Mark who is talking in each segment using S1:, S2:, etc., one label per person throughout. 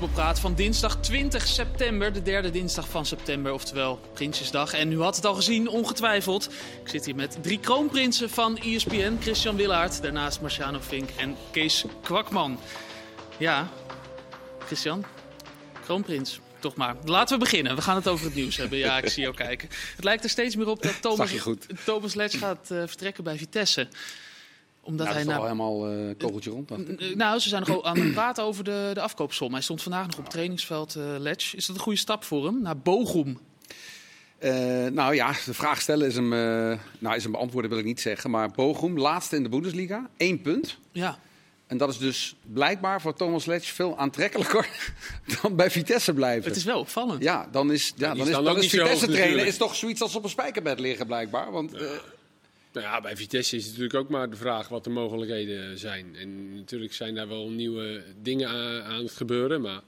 S1: voetbalpraat van dinsdag 20 september, de derde dinsdag van september, oftewel Prinsjesdag. En u had het al gezien, ongetwijfeld. Ik zit hier met drie kroonprinsen van ESPN, Christian Willaert, daarnaast Marciano Vink en Kees Kwakman. Ja, Christian, kroonprins. Toch maar. Laten we beginnen. We gaan het over het nieuws hebben. Ja, ik zie jou kijken. Het lijkt er steeds meer op dat Thomas. Thomas gaat eh, vertrekken bij Vitesse. Omdat
S2: Nou, dat
S1: hij
S2: is
S1: na
S2: al helemaal eh kogeltje rond. dan.
S1: N- Nou, ze zijn nog aan het praten over de, de afkoopsom. Hij stond vandaag nog op het trainingsveld uh, Letch. Is dat een goede stap voor hem? Naar Bochum.
S2: Eh, nou ja, de vraag stellen is hem, eh, nou, is hem beantwoorden, wil ik niet zeggen. Maar Bochum, laatste in de Bundesliga, één punt.
S1: Ja.
S2: En dat is dus blijkbaar voor Thomas Letch veel aantrekkelijker dan bij Vitesse blijven.
S1: Het is wel opvallend.
S2: Ja, dan is, ja, dan is, dan is
S3: hoog
S2: Vitesse trainen is toch zoiets als op een spijkerbed liggen blijkbaar. Want eh,
S3: Nou bij Vitesse is het natuurlijk ook maar de vraag wat de mogelijkheden zijn. En natuurlijk zijn daar wel nieuwe dingen aan, aan het gebeuren. Maar...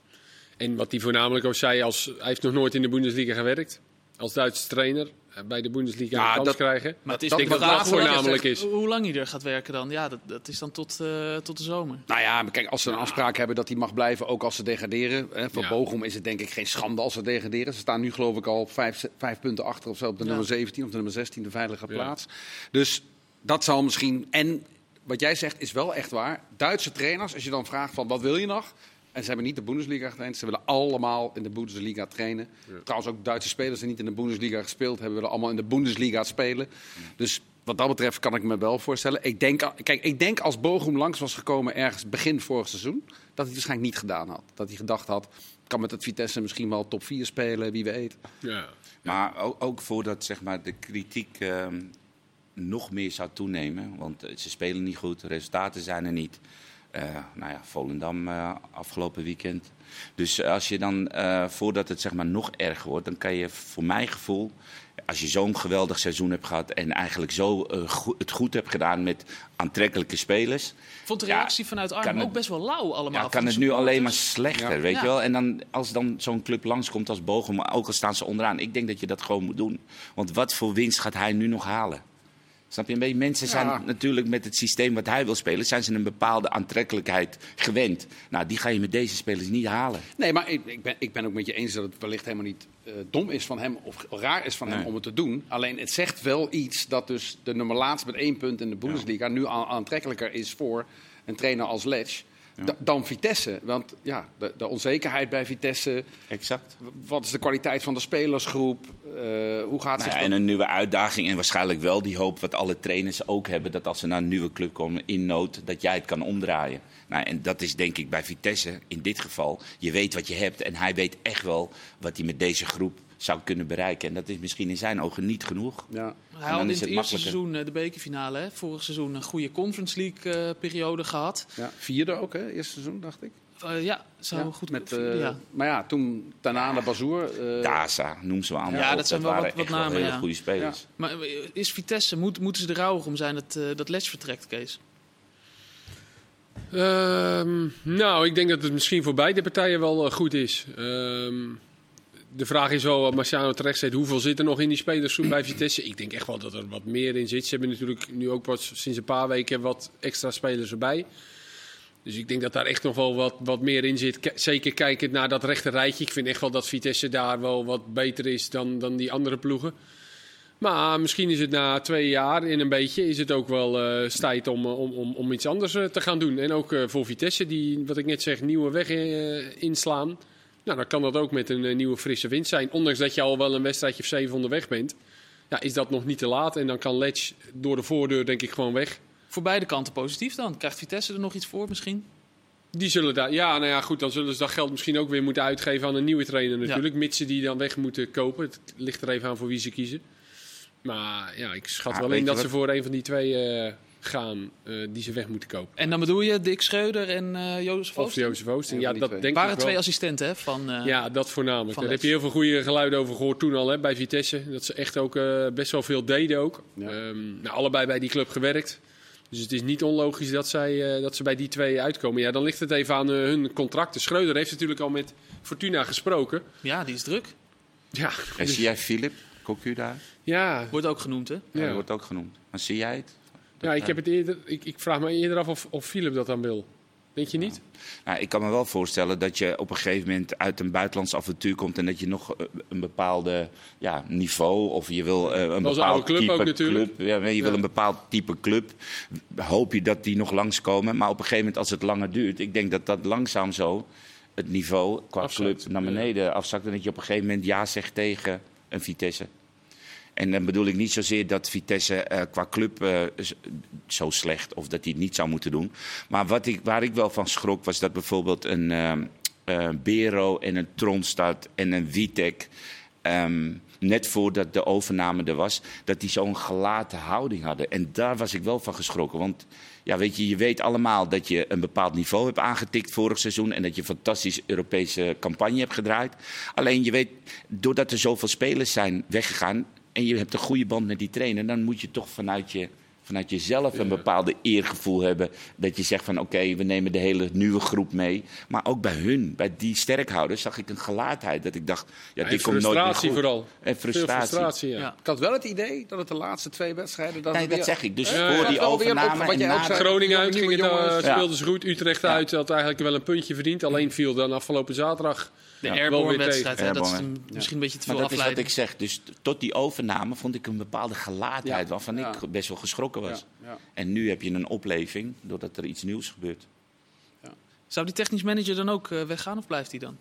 S3: En wat hij voornamelijk ook zei, als, hij heeft nog nooit in de Bundesliga gewerkt. Als Duitse trainer bij de Bundesliga
S2: Ja,
S3: kans
S2: dat-
S3: krijgen.
S1: Maar het is
S2: Dat-
S1: denk
S2: dat wat
S3: voornamelijk
S1: hoe-
S3: is.
S1: Hoe lang hij er gaat werken dan? Ja, dat, dat is dan tot, eh, tot de zomer.
S2: nou ja, maar kijk, als ze een afspraak hebben dat hij mag blijven, ook als ze degraderen. Hè, voor
S3: Ja.
S2: Bochum is het denk ik geen schande als ze degraderen. Ze staan nu geloof ik al vijf, vijf punten achter of zo op de
S1: Ja.
S2: nummer 17 of de nummer 16, de veilige
S3: Ja.
S2: plaats. Dus dat zal misschien... En wat jij zegt is wel echt waar. Duitse trainers, als je dan vraagt van wat wil je nog... En ze hebben niet de Bundesliga getraind. Ze willen allemaal in de Bundesliga trainen. Trouwens ook Duitse spelers die niet in de Bundesliga gespeeld hebben... willen allemaal in de Bundesliga spelen. Dus wat dat betreft kan ik me wel voorstellen. Ik denk, kijk, ik denk als Bochum langs was gekomen ergens begin vorig seizoen... dat hij het waarschijnlijk niet gedaan had. Dat hij gedacht had, ik kan met het Vitesse misschien wel top 4 spelen, wie weet.
S3: Ja.
S4: Maar ook, ook voordat zeg maar, de kritiek ehm, nog meer zou toenemen. Want eh, ze spelen niet goed, de resultaten zijn er niet. Eh, nou ja, Volendam eh, afgelopen weekend. Dus als je dan, eh, voordat het zeg maar, nog erger wordt, dan kan je voor mijn gevoel. Als je zo'n geweldig seizoen hebt gehad en eigenlijk zo go- het goed hebt gedaan met aantrekkelijke spelers.
S1: Ik vond de
S4: Ja,
S1: reactie vanuit Arnhem
S4: het-
S1: ook best wel lauw allemaal.
S4: Ja, kan het nu alleen maar slechter,
S2: Ja.
S4: weet
S1: Ja.
S4: je wel? En dan, als dan zo'n club langskomt als Bochum, ook al staan ze onderaan, ik denk dat je dat gewoon moet doen. Want wat voor winst gaat hij nu nog halen? Snap je een beetje? Mensen zijn
S2: Ja.
S4: natuurlijk met het systeem wat hij wil spelen, zijn ze een bepaalde aantrekkelijkheid gewend. Nou, die ga je met deze spelers niet halen.
S2: Nee, maar ik, ik, ben, ik ben ook met je eens dat het wellicht helemaal niet eh, dom is van hem of raar is van hem om het te doen. Alleen het zegt wel iets dat dus de nummer laatst met één punt in de Bundesliga nu aan- aantrekkelijker is voor een trainer als Letch da- dan Vitesse. Want ja, de, de onzekerheid bij Vitesse,
S4: Exact.
S2: wat is de kwaliteit van de spelersgroep, eh, hoe gaat
S4: Nou ja,
S2: dat...
S4: en een nieuwe uitdaging en waarschijnlijk wel die hoop wat alle trainers ook hebben. Dat als ze naar een nieuwe club komen in nood, dat jij het kan omdraaien. Nou, en dat is denk ik bij Vitesse in dit geval. Je weet wat je hebt en hij weet echt wel wat hij met deze groep zou kunnen bereiken. En dat is misschien in zijn ogen niet genoeg.
S2: Ja.
S1: Hij had in
S4: is
S1: het,
S4: het
S1: eerste seizoen eh, de bekerfinale, hè, vorig seizoen, een goede Conference League eh, periode gehad.
S2: Ja, vierde ook, hè? Eerste seizoen, dacht ik.
S1: Eh, ja, zou
S2: Ja,
S1: goed
S2: met,
S1: ja.
S2: Maar ja, toen Tanane, Bazoer... eh,
S4: Daza, noem ze allemaal
S1: Ja,
S4: op.
S1: dat zijn wel
S4: waren
S1: wat- wat
S4: wel
S1: namen,
S4: hele
S1: ja.
S4: goede spelers.
S1: Maar is Vitesse, moet, moeten ze er rouwig om zijn dat, eh dat Letch vertrekt, Kees?
S3: Ehm, nou, ik denk dat het misschien voor beide partijen wel goed is. De vraag is wel, wat Marciano terecht zegt, hoeveel zit er nog in die spelersgroep bij Vitesse? Ik denk echt wel dat er wat meer in zit. Ze hebben natuurlijk nu ook pas sinds een paar weken wat extra spelers erbij. Dus ik denk dat daar echt nog wel wat, wat meer in zit. Zeker kijkend naar dat rechte rijtje. Ik vind echt wel dat Vitesse daar wel wat beter is dan, dan die andere ploegen. Maar misschien is het na twee jaar in een beetje is het ook wel eh, tijd om, eh, om, om, om iets anders eh, te gaan doen. En ook voor Vitesse, die, wat ik net zeg, nieuwe weg inslaan. Nou, dan kan dat ook met een eh, nieuwe frisse wind zijn. Ondanks dat je al wel een wedstrijdje of zeven onderweg bent. Ja, is dat nog niet te laat. En dan kan Letch door de voordeur denk ik gewoon weg.
S1: Voor beide kanten positief dan. Krijgt Vitesse er nog iets voor misschien?
S3: Die zullen daar, ja, nou ja, goed, dan zullen ze dat geld misschien ook weer moeten uitgeven aan een nieuwe trainer natuurlijk. Mits ze die dan weg moeten kopen. Het ligt er even aan voor wie ze kiezen. Maar ja, ik schat
S4: Ja,
S3: wel in dat ze voor een van die twee eh, gaan eh, die ze weg moeten kopen.
S1: En dan bedoel je Dick Schreuder en eh Jozef
S3: Of
S1: Oosting?
S3: Jozef Oosting. Ja, dat
S2: twee.
S3: denk
S1: waren
S3: ik
S1: twee
S3: wel.
S1: assistenten hè, van... eh,
S3: Ja, dat voornamelijk. Daar heb je heel veel goede geluiden over gehoord toen al hè, bij Vitesse. Dat ze echt ook eh, best wel veel deden ook.
S2: Ja.
S3: Ehm, nou, allebei bij die club gewerkt. Dus het is niet onlogisch dat, zij, eh, dat ze bij die twee uitkomen. Ja, dan ligt het even aan eh, hun contracten. Schreuder heeft natuurlijk al met Fortuna gesproken.
S1: ja, die is druk.
S3: Ja,
S4: En
S3: dus-
S4: zie jij Philip Cocu daar?
S3: ja,
S1: Wordt ook genoemd hè?
S4: Ja.
S3: Ja.
S4: Dat wordt ook genoemd. Maar zie jij het?
S3: Ja, ik, heb het eerder, ik, ik vraag me eerder af of, of Philip dat dan wil. Denk je niet?
S4: Nou, ik kan me wel voorstellen dat je op een gegeven moment uit een buitenlands avontuur komt en dat je nog eh, een bepaalde ja, niveau of je wil eh, een bepaald
S3: oude club
S4: type
S3: ook natuurlijk.
S4: club. Ja, je wil een bepaald type club. Hoop je dat die nog langskomen. Maar op een gegeven moment, als het langer duurt, ik denk dat dat langzaam zo het niveau qua
S3: Afzakt,
S4: club naar
S3: ja.
S4: beneden afzakt. En dat je op een gegeven moment ja zegt tegen een Vitesse. En dan bedoel ik niet zozeer dat Vitesse eh, qua club eh, zo slecht of dat hij het niet zou moeten doen. Maar wat ik, waar ik wel van schrok was dat bijvoorbeeld een eh, Bero en een Tronstad en een Vitek. ehm, net voordat de overname er was, dat die zo'n gelaten houding hadden. En daar was ik wel van geschrokken. Want ja, weet je, je weet allemaal dat je een bepaald niveau hebt aangetikt vorig seizoen. En dat je een fantastische Europese campagne hebt gedraaid. Alleen je weet, doordat er zoveel spelers zijn weggegaan. En je hebt een goede band met die trainer. dan moet je toch vanuit, je, vanuit jezelf een bepaalde eergevoel hebben. Dat je zegt van oké, we nemen de hele nieuwe groep mee. Maar ook bij hun, bij die sterkhouders, zag ik een gelaatheid. Dat ik dacht, ja,
S3: En
S4: dit komt nooit meer
S3: frustratie
S4: goed.
S3: vooral.
S4: En frustratie.
S3: frustratie, ja.
S1: Ja.
S2: Ik had wel het idee dat het de laatste twee wedstrijden... Dat
S4: Nee, dat
S2: weer-
S4: zeg ik. Dus
S3: Ja,
S4: voor
S3: ja.
S4: die overname
S2: wat jij ook zei.
S3: Groningen uit ging het, speelden ze goed. Utrecht uit had eigenlijk wel een puntje verdiend. Alleen viel dan afgelopen zaterdag.
S1: De
S4: Ja,
S3: wel
S1: airborne
S3: weer
S1: wedstrijd, hè, dat is misschien een beetje te
S4: Maar
S1: veel
S4: dat is wat ik zeg. Dus tot die overname vond ik een bepaalde gelaatheid
S2: Ja.
S4: waarvan
S2: Ja.
S4: ik best wel geschrokken was.
S2: Ja, ja.
S4: En nu heb je een opleving doordat er iets nieuws gebeurt.
S1: Zou die technisch manager dan ook eh, weggaan of blijft hij dan?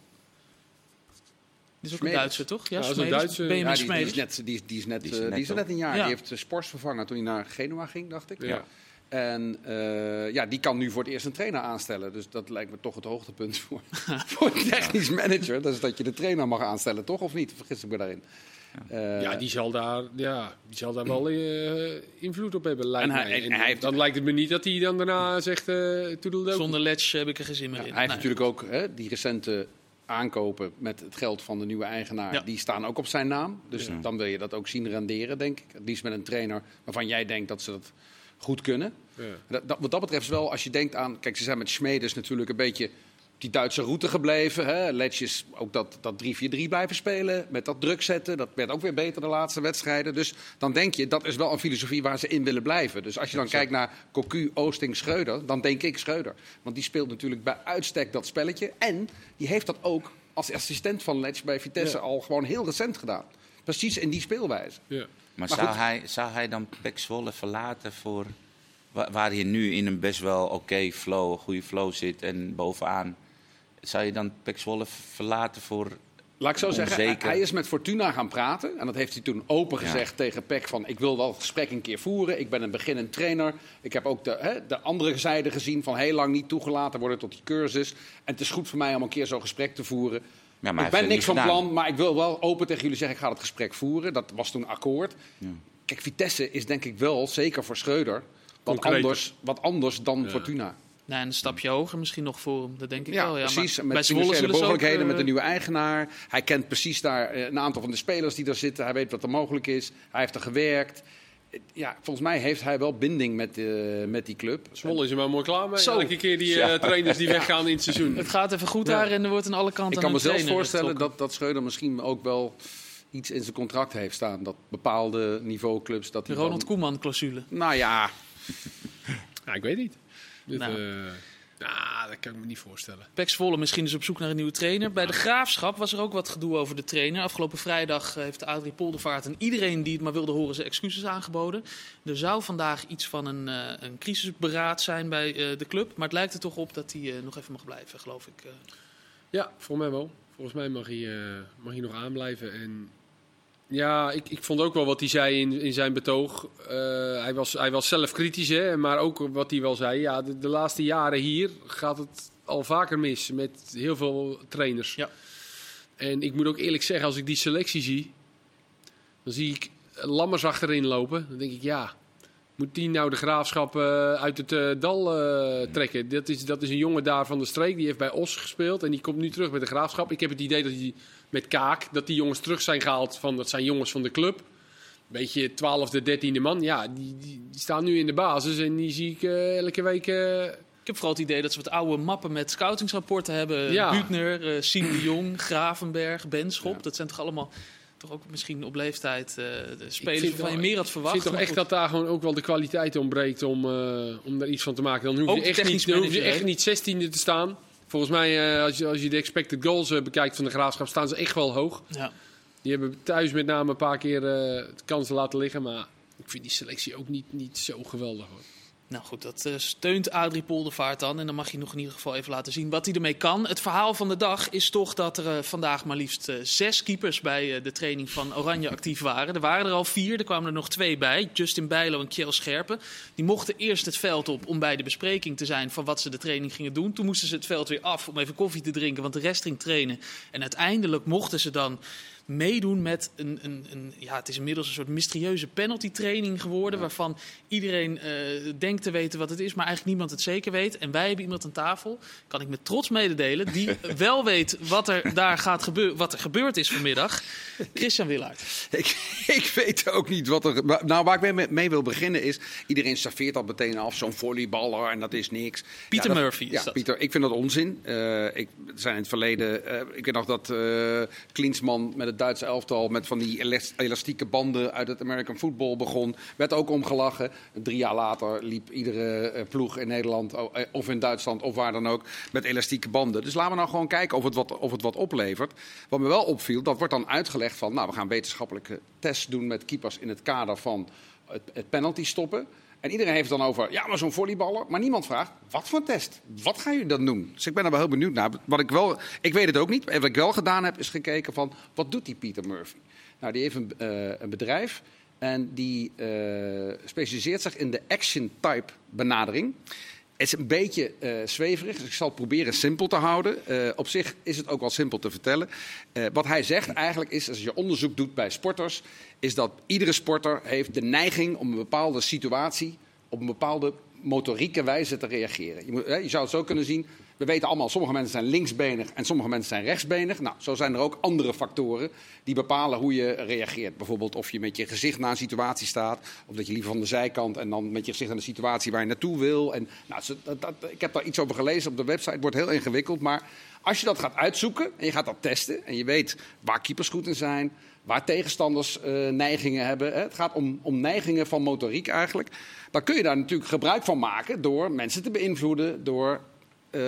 S1: Die is ook een. Duitser, toch? Ja,
S3: Ja, een.
S1: Benjamin
S2: Ja, die, die is net, die, is- die is net,
S4: Die is
S2: eh,
S4: net
S2: die is net
S4: op.
S2: een jaar.
S1: Ja.
S2: Die heeft de Spors vervangen toen hij naar Genua ging, dacht ik.
S3: Ja.
S2: En eh, ja, die kan nu voor het eerst een trainer aanstellen. Dus dat lijkt me toch het hoogtepunt voor, voor een technisch manager. Dat is dat je de trainer mag aanstellen, toch? Of niet? Vergis ik me daarin. Eh,
S3: Ja, die zal daar, ja, die zal daar wel eh, invloed op hebben, lijkt
S2: En hij-
S3: mij.
S2: en hij heeft-
S3: dan lijkt het me niet dat hij dan daarna zegt, eh.
S1: Zonder Letch heb ik er geen zin meer
S2: ja,
S1: in.
S2: hij heeft
S1: Nee.
S2: natuurlijk ook hè, die recente aankopen met het geld van de nieuwe eigenaar.
S1: Ja.
S2: Die staan ook op zijn naam. Dus
S4: Ja.
S2: dan wil je dat ook zien renderen, denk ik. Het liefst met een trainer waarvan jij denkt dat ze dat goed kunnen.
S3: Ja.
S2: Dat, dat- wat dat betreft is wel, als je denkt aan... Kijk, ze zijn met Schmeders natuurlijk een beetje die Duitse route gebleven. Hè? Letjes ook dat, dat 3-4-3 blijven spelen. Met dat druk zetten. Dat werd ook weer beter de laatste wedstrijden. Dus dan denk je, dat is wel een filosofie waar ze in willen blijven. Dus als je dan kijkt naar Cocu, Oosting, Schreuder... dan denk ik Schreuder. Want die speelt natuurlijk bij uitstek dat spelletje. En die heeft dat ook als assistent van Letch bij Vitesse
S3: Ja.
S2: al gewoon heel recent gedaan. Precies in die speelwijze.
S3: Ja.
S4: Maar,
S2: Maar
S4: zou,
S2: goed.
S4: hij, zou hij dan Pek Zwolle verlaten voor... wa- Waar hij nu in een best wel oké flow, een goede flow zit en bovenaan... Zou je dan Pek Zwolle verlaten voor...
S2: Laat ik zo zeggen, hij, is met Fortuna gaan praten. En dat heeft hij toen open
S4: Ja.
S2: gezegd tegen Peck van... ik wil wel gesprek een keer voeren. Ik ben een beginnend trainer. Ik heb ook de, hè, de andere zijde gezien van heel lang niet toegelaten worden tot die cursus. En het is goed voor mij om een keer zo'n gesprek te voeren.
S4: Ja, maar
S2: ik ben niks van
S4: gedaan.
S2: plan, maar ik wil wel open tegen jullie zeggen... ik ga het gesprek voeren. Dat was toen akkoord.
S4: Ja.
S2: Kijk, Vitesse is denk ik wel, zeker voor Schreuder... wat,
S3: Concreter.
S2: anders, wat anders dan
S3: Ja.
S2: Fortuna.
S1: Nou, en een stapje hoger misschien nog voor hem. Dat denk ik
S2: Ja,
S1: wel. Ja,
S2: precies.
S1: Maar
S2: met financiële
S1: ook,
S2: mogelijkheden, met
S1: eh,
S2: de nieuwe eigenaar. Hij kent precies daar eh, een aantal van de spelers die daar zitten. Hij weet wat er mogelijk is. Hij heeft er gewerkt. Eh, Ja, volgens mij heeft hij wel binding met, eh, met die club.
S3: Zwolle is er maar mooi klaar mee.
S1: Zo.
S3: Elke keer die eh, trainers die weggaan in het seizoen.
S1: Het gaat even goed
S3: Ja.
S1: daar en er wordt aan alle kanten
S2: Ik kan me zelfs
S1: trainer
S2: voorstellen dat, dat Schreuder misschien ook wel iets in zijn contract heeft staan. Dat bepaalde niveauclubs... Dat
S1: De Ronald
S2: dan-
S1: Koeman-clausule.
S2: Nou ja,
S3: Ja, ik weet niet. Dit,
S1: Nou.
S3: nou. Nou, dat kan ik me niet voorstellen.
S1: Pek Zwolle misschien dus op zoek naar een nieuwe trainer. Bij de Graafschap was er ook wat gedoe over de trainer. Afgelopen vrijdag eh, heeft Adrie Poldervaart en iedereen die het maar wilde horen zijn excuses aangeboden. Er zou vandaag iets van een, eh, een crisisberaad zijn bij eh, de club. Maar het lijkt er toch op dat hij nog even mag blijven, geloof ik.
S3: Ja, volgens mij wel. Volgens mij mag hij, mag hij nog aanblijven. En ja, ik, ik vond ook wel wat hij zei in, in zijn betoog. Eh, hij, was, hij was zelf kritisch, hè, maar ook wat hij wel zei. Ja, de, de laatste jaren hier gaat het al vaker mis met heel veel trainers.
S1: Ja.
S3: En ik moet ook eerlijk zeggen, als ik die selectie zie, dan zie ik Lammers achterin lopen. Dan denk ik, ja, moet die nou de graafschap eh, uit het eh, dal eh, trekken? Dat is, dat is een jongen daar van de streek, die heeft bij Os gespeeld en die komt nu terug met de graafschap. Ik heb het idee dat hij met Kaak, dat die jongens terug zijn gehaald van, dat zijn jongens van de club. Beetje 12e, 13e man, ja, die, die, die staan nu in de basis en die zie ik elke week...
S1: Ik heb vooral het idee dat ze wat oude mappen met scoutingsrapporten hebben.
S3: Ja.
S1: Buutner, Siem de Jong, Gravenberg, Benschop. Dat zijn toch allemaal toch ook misschien op leeftijd eh, de spelers waarvan je meer had
S3: Ik
S1: verwacht.
S3: vind toch echt dat daar gewoon ook wel de kwaliteit ontbreekt om, eh, om daar iets van te maken. Dan hoef je echt niet, dan hoef je echt niet 16e te staan. Volgens mij, eh, als, je, als je de expected goals bekijkt van de Graafschap, staan ze echt wel hoog.
S1: Ja.
S3: Die hebben thuis met name een paar keer de kansen laten liggen. Maar ik vind die selectie ook niet, niet zo geweldig. Hoor.
S1: Nou goed, dat eh, steunt Adrie Poldervaart dan. En dan mag je nog in ieder geval even laten zien wat hij ermee kan. Het verhaal van de dag is toch dat er eh, vandaag maar liefst eh, zes keepers bij de training van Oranje actief waren. Er waren er al vier, er kwamen er nog twee bij. Justin Bijlo en Kjell Scherpen. Die mochten eerst het veld op om bij de bespreking te zijn van wat ze de training gingen doen. Toen moesten ze het veld weer af om even koffie te drinken, want de rest ging trainen. En uiteindelijk mochten ze dan meedoen met een, een, een ja, het is inmiddels een soort mysterieuze penalty training geworden, waarvan iedereen eh, denkt te weten wat het is, maar eigenlijk niemand het zeker weet. En wij hebben iemand aan tafel, kan ik met trots mededelen, die wel weet wat er daar gaat gebeuren, wat er gebeurd is vanmiddag. Christian Willaert.
S2: Ik, ik weet ook niet wat er. Nou, waar ik mee, mee wil beginnen is. Iedereen serveert dat meteen af, zo'n volleyballer en dat is niks.
S1: Pieter
S2: Ja, dat-
S1: Murphy is
S2: ja,
S1: dat.
S2: Pieter, ik vind dat onzin. Eh, ik zijn in het verleden. eh, ik weet nog dat Klinsman met het Duitse elftal. met van die elas- elastieke banden uit het American football begon. Werd ook omgelachen. Drie jaar later liep iedere eh, ploeg in Nederland. eh, of in Duitsland of waar dan ook. met elastieke banden. Dus laten we nou gewoon kijken of het wat, of het wat oplevert. Wat me wel opviel, dat wordt dan uitgelegd van. nou, we gaan wetenschappelijke tests doen met keepers in het kader van het penalty stoppen. En iedereen heeft dan over, ja, maar zo'n volleyballer. Maar niemand vraagt, wat voor test? Wat gaan jullie dan doen? Dus ik ben er wel heel benieuwd naar. Wat ik, wel, ik weet het ook niet. Wat ik wel gedaan heb, is gekeken van, wat doet die Peter Murphy? Nou, die heeft een, eh, een bedrijf en die eh, specialiseert zich in de action-type benadering. Het is een beetje eh, zweverig, dus ik zal het proberen simpel te houden. Eh, op zich is het ook wel simpel te vertellen. Eh, wat hij zegt eigenlijk is, als je onderzoek doet bij sporters, is dat iedere sporter heeft de neiging om een bepaalde situatie op een bepaalde motorieke wijze te reageren. Je, moet, je zou het zo kunnen zien. We weten allemaal, sommige mensen zijn linksbenig en sommige mensen zijn rechtsbenig. Nou, zo zijn er ook andere factoren die bepalen hoe je reageert. Bijvoorbeeld of je met je gezicht naar een situatie staat, of dat je liever van de zijkant en dan met je gezicht naar de situatie waar je naartoe wil. En, nou, dat- ik heb daar iets over gelezen op de website, het wordt heel ingewikkeld. Maar als je dat gaat uitzoeken en je gaat dat testen en je weet waar keepers goed in zijn, waar tegenstanders eh, neigingen hebben. Hè. Het gaat om, om neigingen van motoriek eigenlijk. Dan kun je daar natuurlijk gebruik van maken door mensen te beïnvloeden, door eh,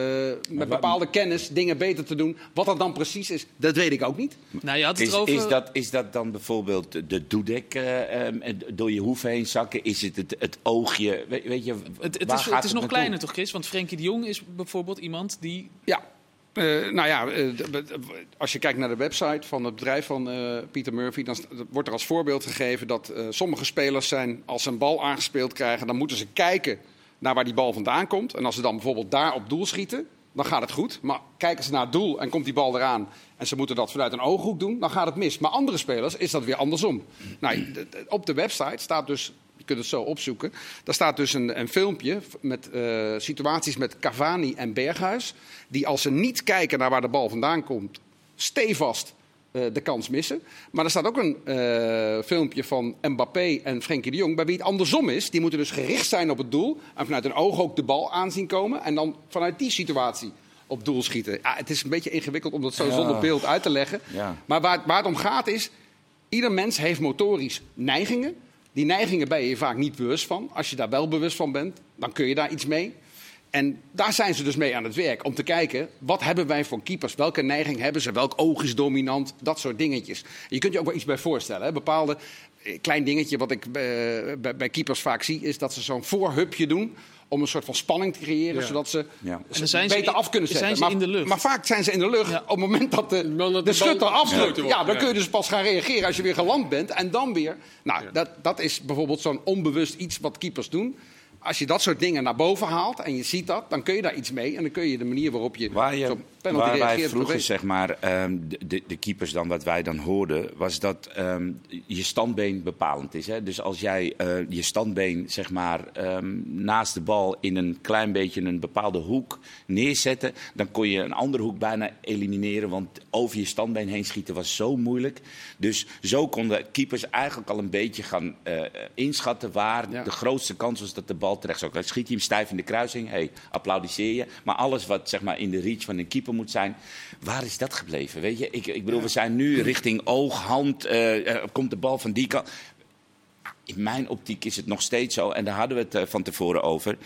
S2: met bepaalde kennis dingen beter te doen. Wat dat dan precies is, dat weet ik ook niet.
S1: Nou, je had het
S4: Is,
S1: erover...
S4: is, dat, is dat dan bijvoorbeeld de- de doedek eh, eh, door je hoef heen zakken? Is het het, het oogje? Weet, weet je,
S1: Het, is, het is nog kleiner toch, Chris? Want Frenkie de Jong is bijvoorbeeld iemand die...
S2: Ja. Eh, nou ja, als je kijkt naar de website van het bedrijf van eh Peter Murphy, dan wordt er als voorbeeld gegeven dat eh, sommige spelers zijn, als ze een bal aangespeeld krijgen, dan moeten ze kijken naar waar die bal vandaan komt. En als ze dan bijvoorbeeld daar op doel schieten, dan gaat het goed. Maar kijken ze naar het doel en komt die bal eraan en ze moeten dat vanuit een ooghoek doen, dan gaat het mis. Maar andere spelers is dat weer andersom. Nou, op de website staat dus je kunt het zo opzoeken. Daar staat dus een, een filmpje met eh, situaties met Cavani en Berghuis. Die als ze niet kijken naar waar de bal vandaan komt, stevast de kans missen. Maar er staat ook een eh, filmpje van Mbappé en Frenkie de Jong. Bij wie het andersom is. Die moeten dus gericht zijn op het doel. En vanuit hun oog ook de bal aanzien komen. En dan vanuit die situatie op doel schieten. Ja, het is een beetje ingewikkeld om dat zo
S4: Ja.
S2: zonder beeld uit te leggen.
S4: Ja.
S2: Maar waar, waar het om gaat is, ieder mens heeft motorisch neigingen. Die neigingen ben je je vaak niet bewust van. Als je daar wel bewust van bent, dan kun je daar iets mee. En daar zijn ze dus mee aan het werk. Om te kijken, wat hebben wij voor keepers? Welke neiging hebben ze? Welk oog is dominant? Dat soort dingetjes. Je kunt je ook wel iets bij voorstellen. Hè? Bepaalde, eh, klein dingetje wat ik eh, bij, bij keepers vaak zie... is dat ze zo'n voorhupje doen om een soort van spanning te creëren...
S3: Ja.
S2: zodat ze
S4: Ja.
S1: Dan zijn ze
S2: beter
S1: in-
S2: af kunnen zetten.
S1: zijn ze
S2: maar,
S1: in de lucht.
S2: maar vaak zijn ze in de lucht
S1: Ja.
S2: op het moment dat de, schutter
S3: wordt,
S2: Ja, dan
S3: ja.
S2: kun je dus pas gaan reageren als je weer geland bent. En dan weer... Nou, dat, dat is bijvoorbeeld zo'n onbewust iets wat keepers doen. Als je dat soort dingen naar boven haalt en je ziet dat... dan kun je daar iets mee. En dan kun je de manier waarop je
S4: Waar, je,
S2: penalty
S4: waar wij
S2: reageert...
S4: vroeger,
S2: verbeteren.
S4: zeg maar, ehm, de, de, keepers dan wat wij dan hoorden, was dat ehm, je standbeen bepalend is. Hè? Dus als jij eh, je standbeen, zeg maar, ehm, naast de bal in een klein beetje een bepaalde hoek neerzetten, dan kon je een andere hoek bijna elimineren, want over je standbeen heen schieten was zo moeilijk. Dus zo konden keepers eigenlijk al een beetje gaan eh, inschatten waar
S2: Ja.
S4: de grootste kans was dat de bal bal terecht zou krijgen. Schiet hij hem stijf in de kruising, hey, applaudisseer je. Maar alles wat zeg maar, in de reach van een keeper moet zijn, waar is dat gebleven? Weet je, ik, ik bedoel, we zijn nu richting oog, hand, eh, komt de bal van die kant. In mijn optiek is het nog steeds zo, en daar hadden we het eh, van tevoren over.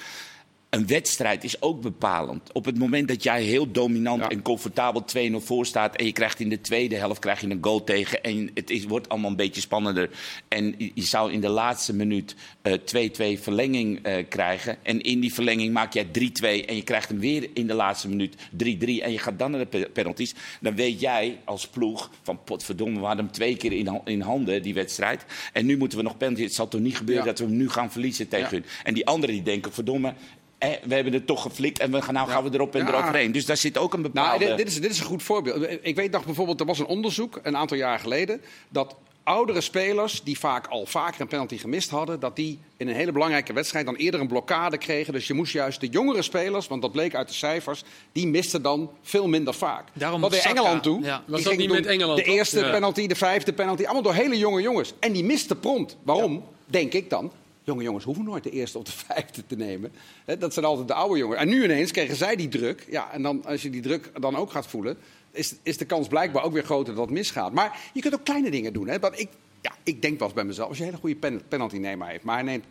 S4: Een wedstrijd is ook bepalend. Op het moment dat jij heel dominant
S2: Ja.
S4: en comfortabel 2-0 voor staat. en je krijgt in de tweede helft krijg je een goal tegen. en het is, wordt allemaal een beetje spannender. en je zou in de laatste minuut eh, 2-2 verlenging eh, krijgen. En in die verlenging maak jij 3-2. en je krijgt hem weer in de laatste minuut 3-3. en je gaat dan naar de pe- penalties. Dan weet jij als ploeg van potverdomme, we hadden hem twee keer in, in handen, die wedstrijd. En nu moeten we nog penalties. Het zal toch niet gebeuren
S2: Ja.
S4: dat we hem nu gaan verliezen tegen
S2: Ja.
S4: hun. En die anderen die denken, verdomme. Eh, we hebben het toch geflikt en we gaan, nou
S2: Ja.
S4: gaan we erop en
S2: Ja.
S4: eroverheen. Dus daar zit ook een
S2: Nou,
S4: bepaalde...
S2: dit, dit is, dit is een goed voorbeeld. Ik weet nog bijvoorbeeld, er was een onderzoek een aantal jaar geleden. dat oudere spelers die vaak al vaker een penalty gemist hadden. dat die in een hele belangrijke wedstrijd dan eerder een blokkade kregen. Dus je moest juist de jongere spelers, want dat bleek uit de cijfers. die misten dan veel minder vaak.
S1: Daarom
S2: Wat in Engeland toe.
S1: ja.
S3: Was dat
S2: ging
S3: niet
S2: toen
S3: met Engeland,
S2: De
S3: toch?
S2: eerste
S3: Ja.
S2: penalty, de vijfde penalty. allemaal door hele jonge jongens. En die misten prompt. Waarom? Denk ik dan. Jonge jongens hoeven nooit de eerste of de vijfde te nemen. Dat zijn altijd de oude jongens. En nu ineens kregen zij die druk. Ja, en dan, als je die druk dan ook gaat voelen, is, is de kans blijkbaar ook weer groter dat het misgaat. Maar je kunt ook kleine dingen doen. Hè? Want ik, ja, ik denk wel eens bij mezelf, als je een hele goede pen, penaltynemer heeft, maar hij neemt 80%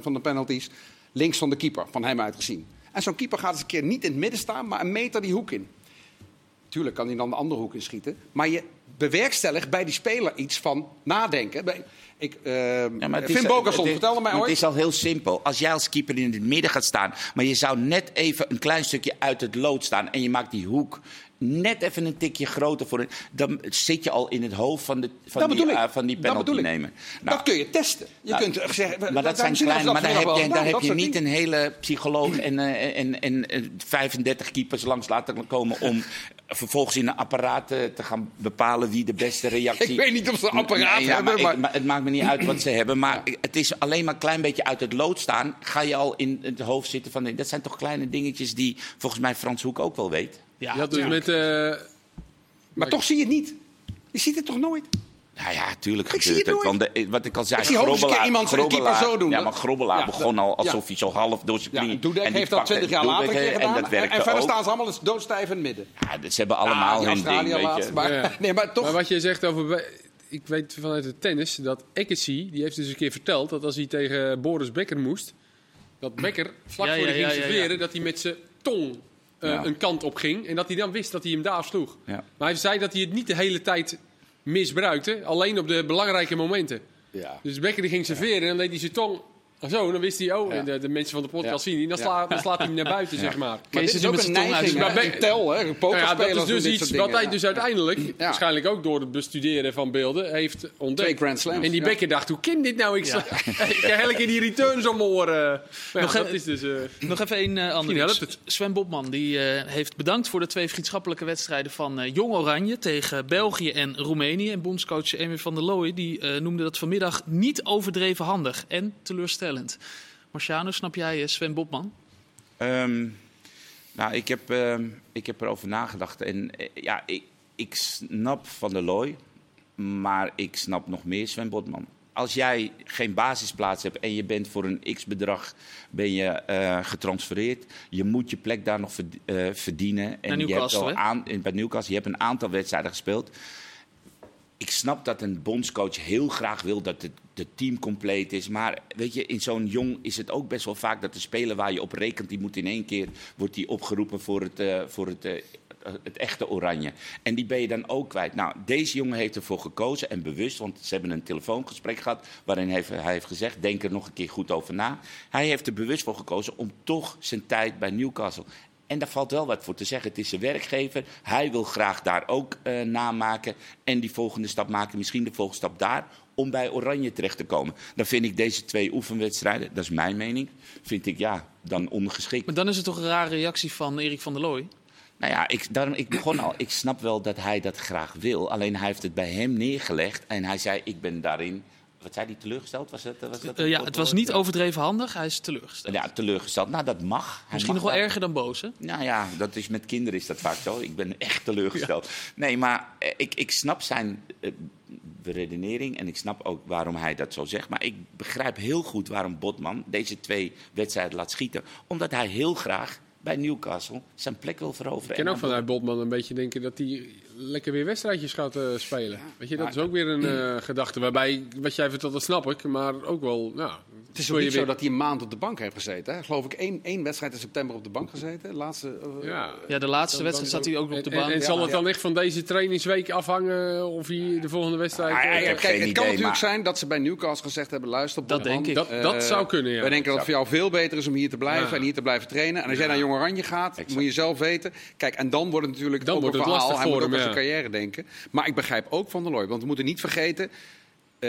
S2: van de penalties links van de keeper, van hem uitgezien. En zo'n keeper gaat eens een keer niet in het midden staan, maar een meter die hoek in. Tuurlijk kan hij dan de andere hoek inschieten. Maar je bewerkstelligt bij die speler iets van nadenken. Ik, eh
S4: Ja, maar
S2: Finn Bogason, vertelde mij ooit.
S4: Het is al heel simpel. Als jij als keeper in het midden gaat staan, maar je zou net even een klein stukje uit het lood staan en je maakt die hoek net even een tikje groter voor dan zit je al in het hoofd van, de, van, die, eh, van die penalty nemen. Nou,
S2: dat kun je testen. Je
S4: nou,
S2: kunt eh, zeggen,
S4: maar dat zijn kleine,
S2: dat
S4: maar daar heb je, daar
S2: Nou,
S4: heb je niet een hele psycholoog en, eh, en, en, en 35 keepers langs laten komen om vervolgens in een apparaat te gaan bepalen wie de beste reactie...
S2: Ik weet niet of ze een apparaat
S4: ja,
S2: hebben,
S4: maar,
S2: maar-
S4: ik- maar het maakt me niet uit wat ze hebben. Maar het is alleen maar een klein beetje uit het lood staan. Ga je al in het hoofd zitten van... Dat zijn toch kleine dingetjes die volgens mij Frans Hoek ook wel weet.
S1: Ja,
S3: had dus met... eh,
S2: Maar toch zie je het niet. Je ziet het toch nooit?
S4: Nou ja, tuurlijk
S2: Ik zie
S4: gebeurt
S2: het.
S4: Want de- wat ik al zei,
S2: Ik keer iemand
S4: Grobbelaar-
S2: zo doen,
S4: Ja, maar Grobbelaar
S2: Ja,
S4: begon
S2: dat-
S4: al alsof
S2: ja.
S4: hij zo half door zijn
S2: Ja,
S4: knie...
S2: en Dudek
S4: en
S2: heeft dat 20 jaar later keer gedaan.
S4: En dat
S2: En, en verder
S4: ook.
S2: staan ze allemaal doodstijf in het midden.
S4: Ja, dus ze hebben allemaal
S2: Ah,
S4: hun ding,
S2: Australië
S4: weet
S2: laatst.
S4: je.
S2: Maar,
S3: Ja.
S2: nee, maar toch.
S3: Maar wat je zegt over... Ik weet vanuit het tennis dat Agassi, die heeft dus een keer verteld dat als hij tegen Boris Becker moest, dat Becker vlak
S1: Ja,
S3: voor
S1: ja,
S3: hij ging
S1: ja, ja, ja.
S3: serveren, dat hij met zijn tong eh,
S4: Ja.
S3: een kant op ging en dat hij dan wist dat hij hem daar sloeg.
S4: Ja.
S3: Maar hij zei dat hij het niet de hele tijd misbruikte, alleen op de belangrijke momenten.
S2: Ja.
S3: Dus Becker die ging serveren en dan deed hij zijn tong zo, dan wist hij, oh,
S2: Ja.
S3: en de, de mensen van de podcast
S2: Ja.
S3: zien die, dan,
S2: Ja.
S3: sla, dan slaat hij hem naar buiten, zeg maar.
S2: Maar
S1: Kees
S2: dit is ook
S1: met
S2: een neiging.
S3: mouw.
S2: Een tel, hè?
S3: Ja, dat is dus iets wat hij dus uiteindelijk,
S2: Ja.
S3: waarschijnlijk ook door het bestuderen van beelden, heeft ontdekt.
S2: Twee Grand Slams,
S3: En die
S2: ja.
S3: Becker dacht, hoe kan dit nou? Ik, krijg elke keer die returns om mijn oren. Maar ja,
S1: Nog
S3: dat
S1: even-
S3: is dus... eh,
S1: Nog even een eh ander. Sven Botman die, eh, heeft bedankt voor de twee vriendschappelijke wedstrijden van eh, Jong Oranje tegen België en Roemenië. En bondscoach Emil van der Looy die, eh, noemde dat vanmiddag niet overdreven handig en teleurstellend. Marciano, snap jij eh, Sven Botman?
S4: Ehm, nou, ik heb, ehm, ik heb erover nagedacht. En eh, ja, ik, ik snap Van der Looy, maar ik snap nog meer Sven Botman. Als jij geen basisplaats hebt en je bent voor een x-bedrag ben je, eh, getransfereerd, je moet je plek daar nog verd- verdienen. En je hebt al aan, bij Newcastle, je hebt een aantal wedstrijden gespeeld. Ik snap dat een bondscoach heel graag wil dat het, het team compleet is. Maar weet je, in zo'n jong is het ook best wel vaak dat de speler waar je op rekent, die moet in één keer wordt die opgeroepen voor het, eh, voor het, eh, het echte oranje. En die ben je dan ook kwijt. Nou, deze jongen heeft ervoor gekozen en bewust, want ze hebben een telefoongesprek gehad waarin hij heeft gezegd: denk er nog een keer goed over na. Hij heeft er bewust voor gekozen om toch zijn tijd bij Newcastle. En daar valt wel wat voor te zeggen. Het is zijn werkgever. Hij wil graag daar ook eh namaken. En die volgende stap maken. Misschien de volgende stap daar. Om bij Oranje terecht te komen. Dan vind ik deze twee oefenwedstrijden, dat is mijn mening, vind ik ja, dan ongeschikt.
S1: Maar dan is het toch een rare reactie van Erik van der Looy?
S4: Nou ja, ik, daarom, ik begon al. Ik snap wel dat hij dat graag wil. Alleen hij heeft het bij hem neergelegd. En hij zei: Ik ben daarin. Wat zei hij teleurgesteld? Was dat, was dat
S1: Eh, ja, het was niet overdreven handig, hij is teleurgesteld.
S4: Ja, teleurgesteld. Nou, dat mag. Hij
S1: Misschien
S4: mag
S1: nog wel erger dan boos, hè?
S4: Nou ja, dat is met kinderen is dat vaak zo. Ik ben echt teleurgesteld. Nee, maar eh, ik, ik snap zijn eh, de redenering en ik snap ook waarom hij dat zo zegt. Maar ik begrijp heel goed waarom Botman deze twee wedstrijden laat schieten. Omdat hij heel graag bij Newcastle zijn plek wil veroveren.
S3: Ik kan ook vanuit Botman een beetje denken dat hij lekker weer wedstrijdjes gaat eh, spelen. Weet je, dat is ook weer een eh, gedachte. Waarbij, wat jij vertelt, dat snap ik. Maar ook wel, nou...
S2: Het is niet zo dat hij een maand op de bank heeft gezeten. Hè? Geloof ik één, één wedstrijd in september op de bank gezeten. Laatste, eh,
S3: Ja.
S1: Ja, de laatste wedstrijd zat hij ook nog op de bank.
S3: En, en
S2: Ja,
S3: zal het dan echt van deze trainingsweek afhangen of hij de volgende wedstrijd...
S2: Ah,
S3: eh,
S2: ja,
S4: heb
S2: kijk, het kan natuurlijk
S4: maar-
S2: zijn dat ze bij Newcastle gezegd hebben: luister,
S1: Dat denk ik.
S3: dat,
S2: eh,
S3: dat zou kunnen, ja.
S2: We denken dat het voor jou veel beter is om hier te blijven
S3: Ja.
S2: en hier te blijven trainen. En als jij naar Jong Oranje gaat,
S4: Exact.
S2: moet je zelf weten. Kijk, en dan wordt het natuurlijk
S3: Dan
S2: ook
S3: wordt
S2: een
S3: het
S2: verhaal.
S3: lastig
S2: Hij
S3: voor
S2: moet ook aan zijn carrière denken. Maar ik begrijp ook Van der Looy. Want we moeten niet vergeten. Eh,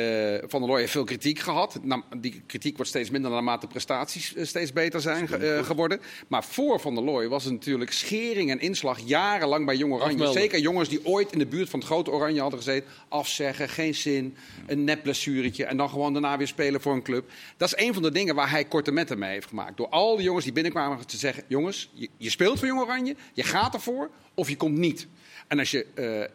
S2: van der Looy heeft veel kritiek gehad. Nou, die kritiek wordt steeds minder naarmate de prestaties eh, steeds beter zijn ge- eh, geworden. Maar voor Van der Looy was het natuurlijk schering en inslag jarenlang bij Jong Oranje.
S3: Afmelden.
S2: Zeker jongens die ooit in de buurt van het grote Oranje hadden gezeten. Afzeggen, geen zin, een nep blessuretje en dan gewoon daarna weer spelen voor een club. Dat is een van de dingen waar hij korte metten mee heeft gemaakt. Door al die jongens die binnenkwamen te zeggen: jongens, je, je speelt voor Jong Oranje, je gaat ervoor of je komt niet. En als je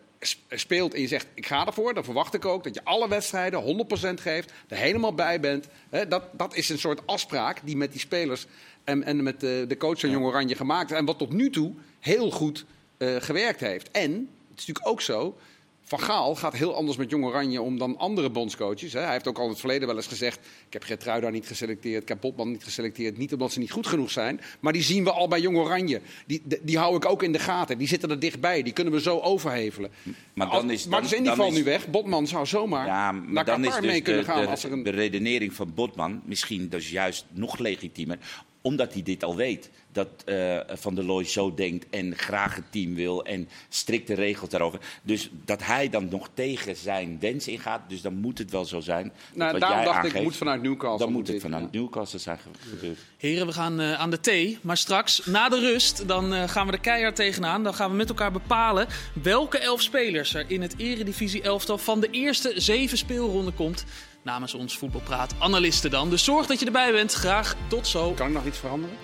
S2: speelt en je zegt ik ga ervoor, dan verwacht ik ook dat je alle wedstrijden 100% geeft, er helemaal bij bent. Hè, dat, dat is een soort afspraak die met die spelers en, en met de, de coach van Jong Oranje gemaakt is. En wat tot nu toe heel goed eh, gewerkt heeft. En het is natuurlijk ook zo. Van Gaal gaat heel anders met Jong Oranje om dan andere bondscoaches. Hè. Hij heeft ook al in het verleden wel eens gezegd... ik heb Gertruida niet geselecteerd, ik heb Botman niet geselecteerd. Niet omdat ze niet goed genoeg zijn, maar die zien we al bij Jong Oranje. Die, die, die hou ik ook in de gaten. Die zitten er dichtbij, die kunnen we zo overhevelen.
S4: Maar dan is-
S2: maar
S4: dan-
S2: de die
S4: is-
S2: nu weg. Botman zou zomaar
S4: Ja,
S2: naar
S4: dan is dus
S2: mee kunnen
S4: de,
S2: gaan.
S4: de,
S2: als er een...
S4: de redenering van Botman misschien dus juist nog legitiemer. Omdat hij dit al weet. Dat eh, Van der Looy zo denkt en graag het team wil en strikte regels daarover. Dus dat hij dan nog tegen zijn wens ingaat. Dus dan moet het wel zo zijn.
S2: nou,
S4: wat
S2: daarom
S4: jij
S2: dacht ik,
S4: aangeeft,
S2: moet vanuit Newcastle.
S4: Dan moet het vanuit
S2: ja.
S4: Newcastle zijn gebeurd.
S1: Heren, we gaan eh, aan de thee. Maar straks, na de rust, dan eh, gaan we er keihard tegenaan. Dan gaan we met elkaar bepalen welke elf spelers er in het eredivisie elftal van de eerste zeven speelronden komt. Namens ons voetbalpraat analisten dan. Dus zorg dat je erbij bent. Graag tot zo.
S2: Kan ik nog iets veranderen?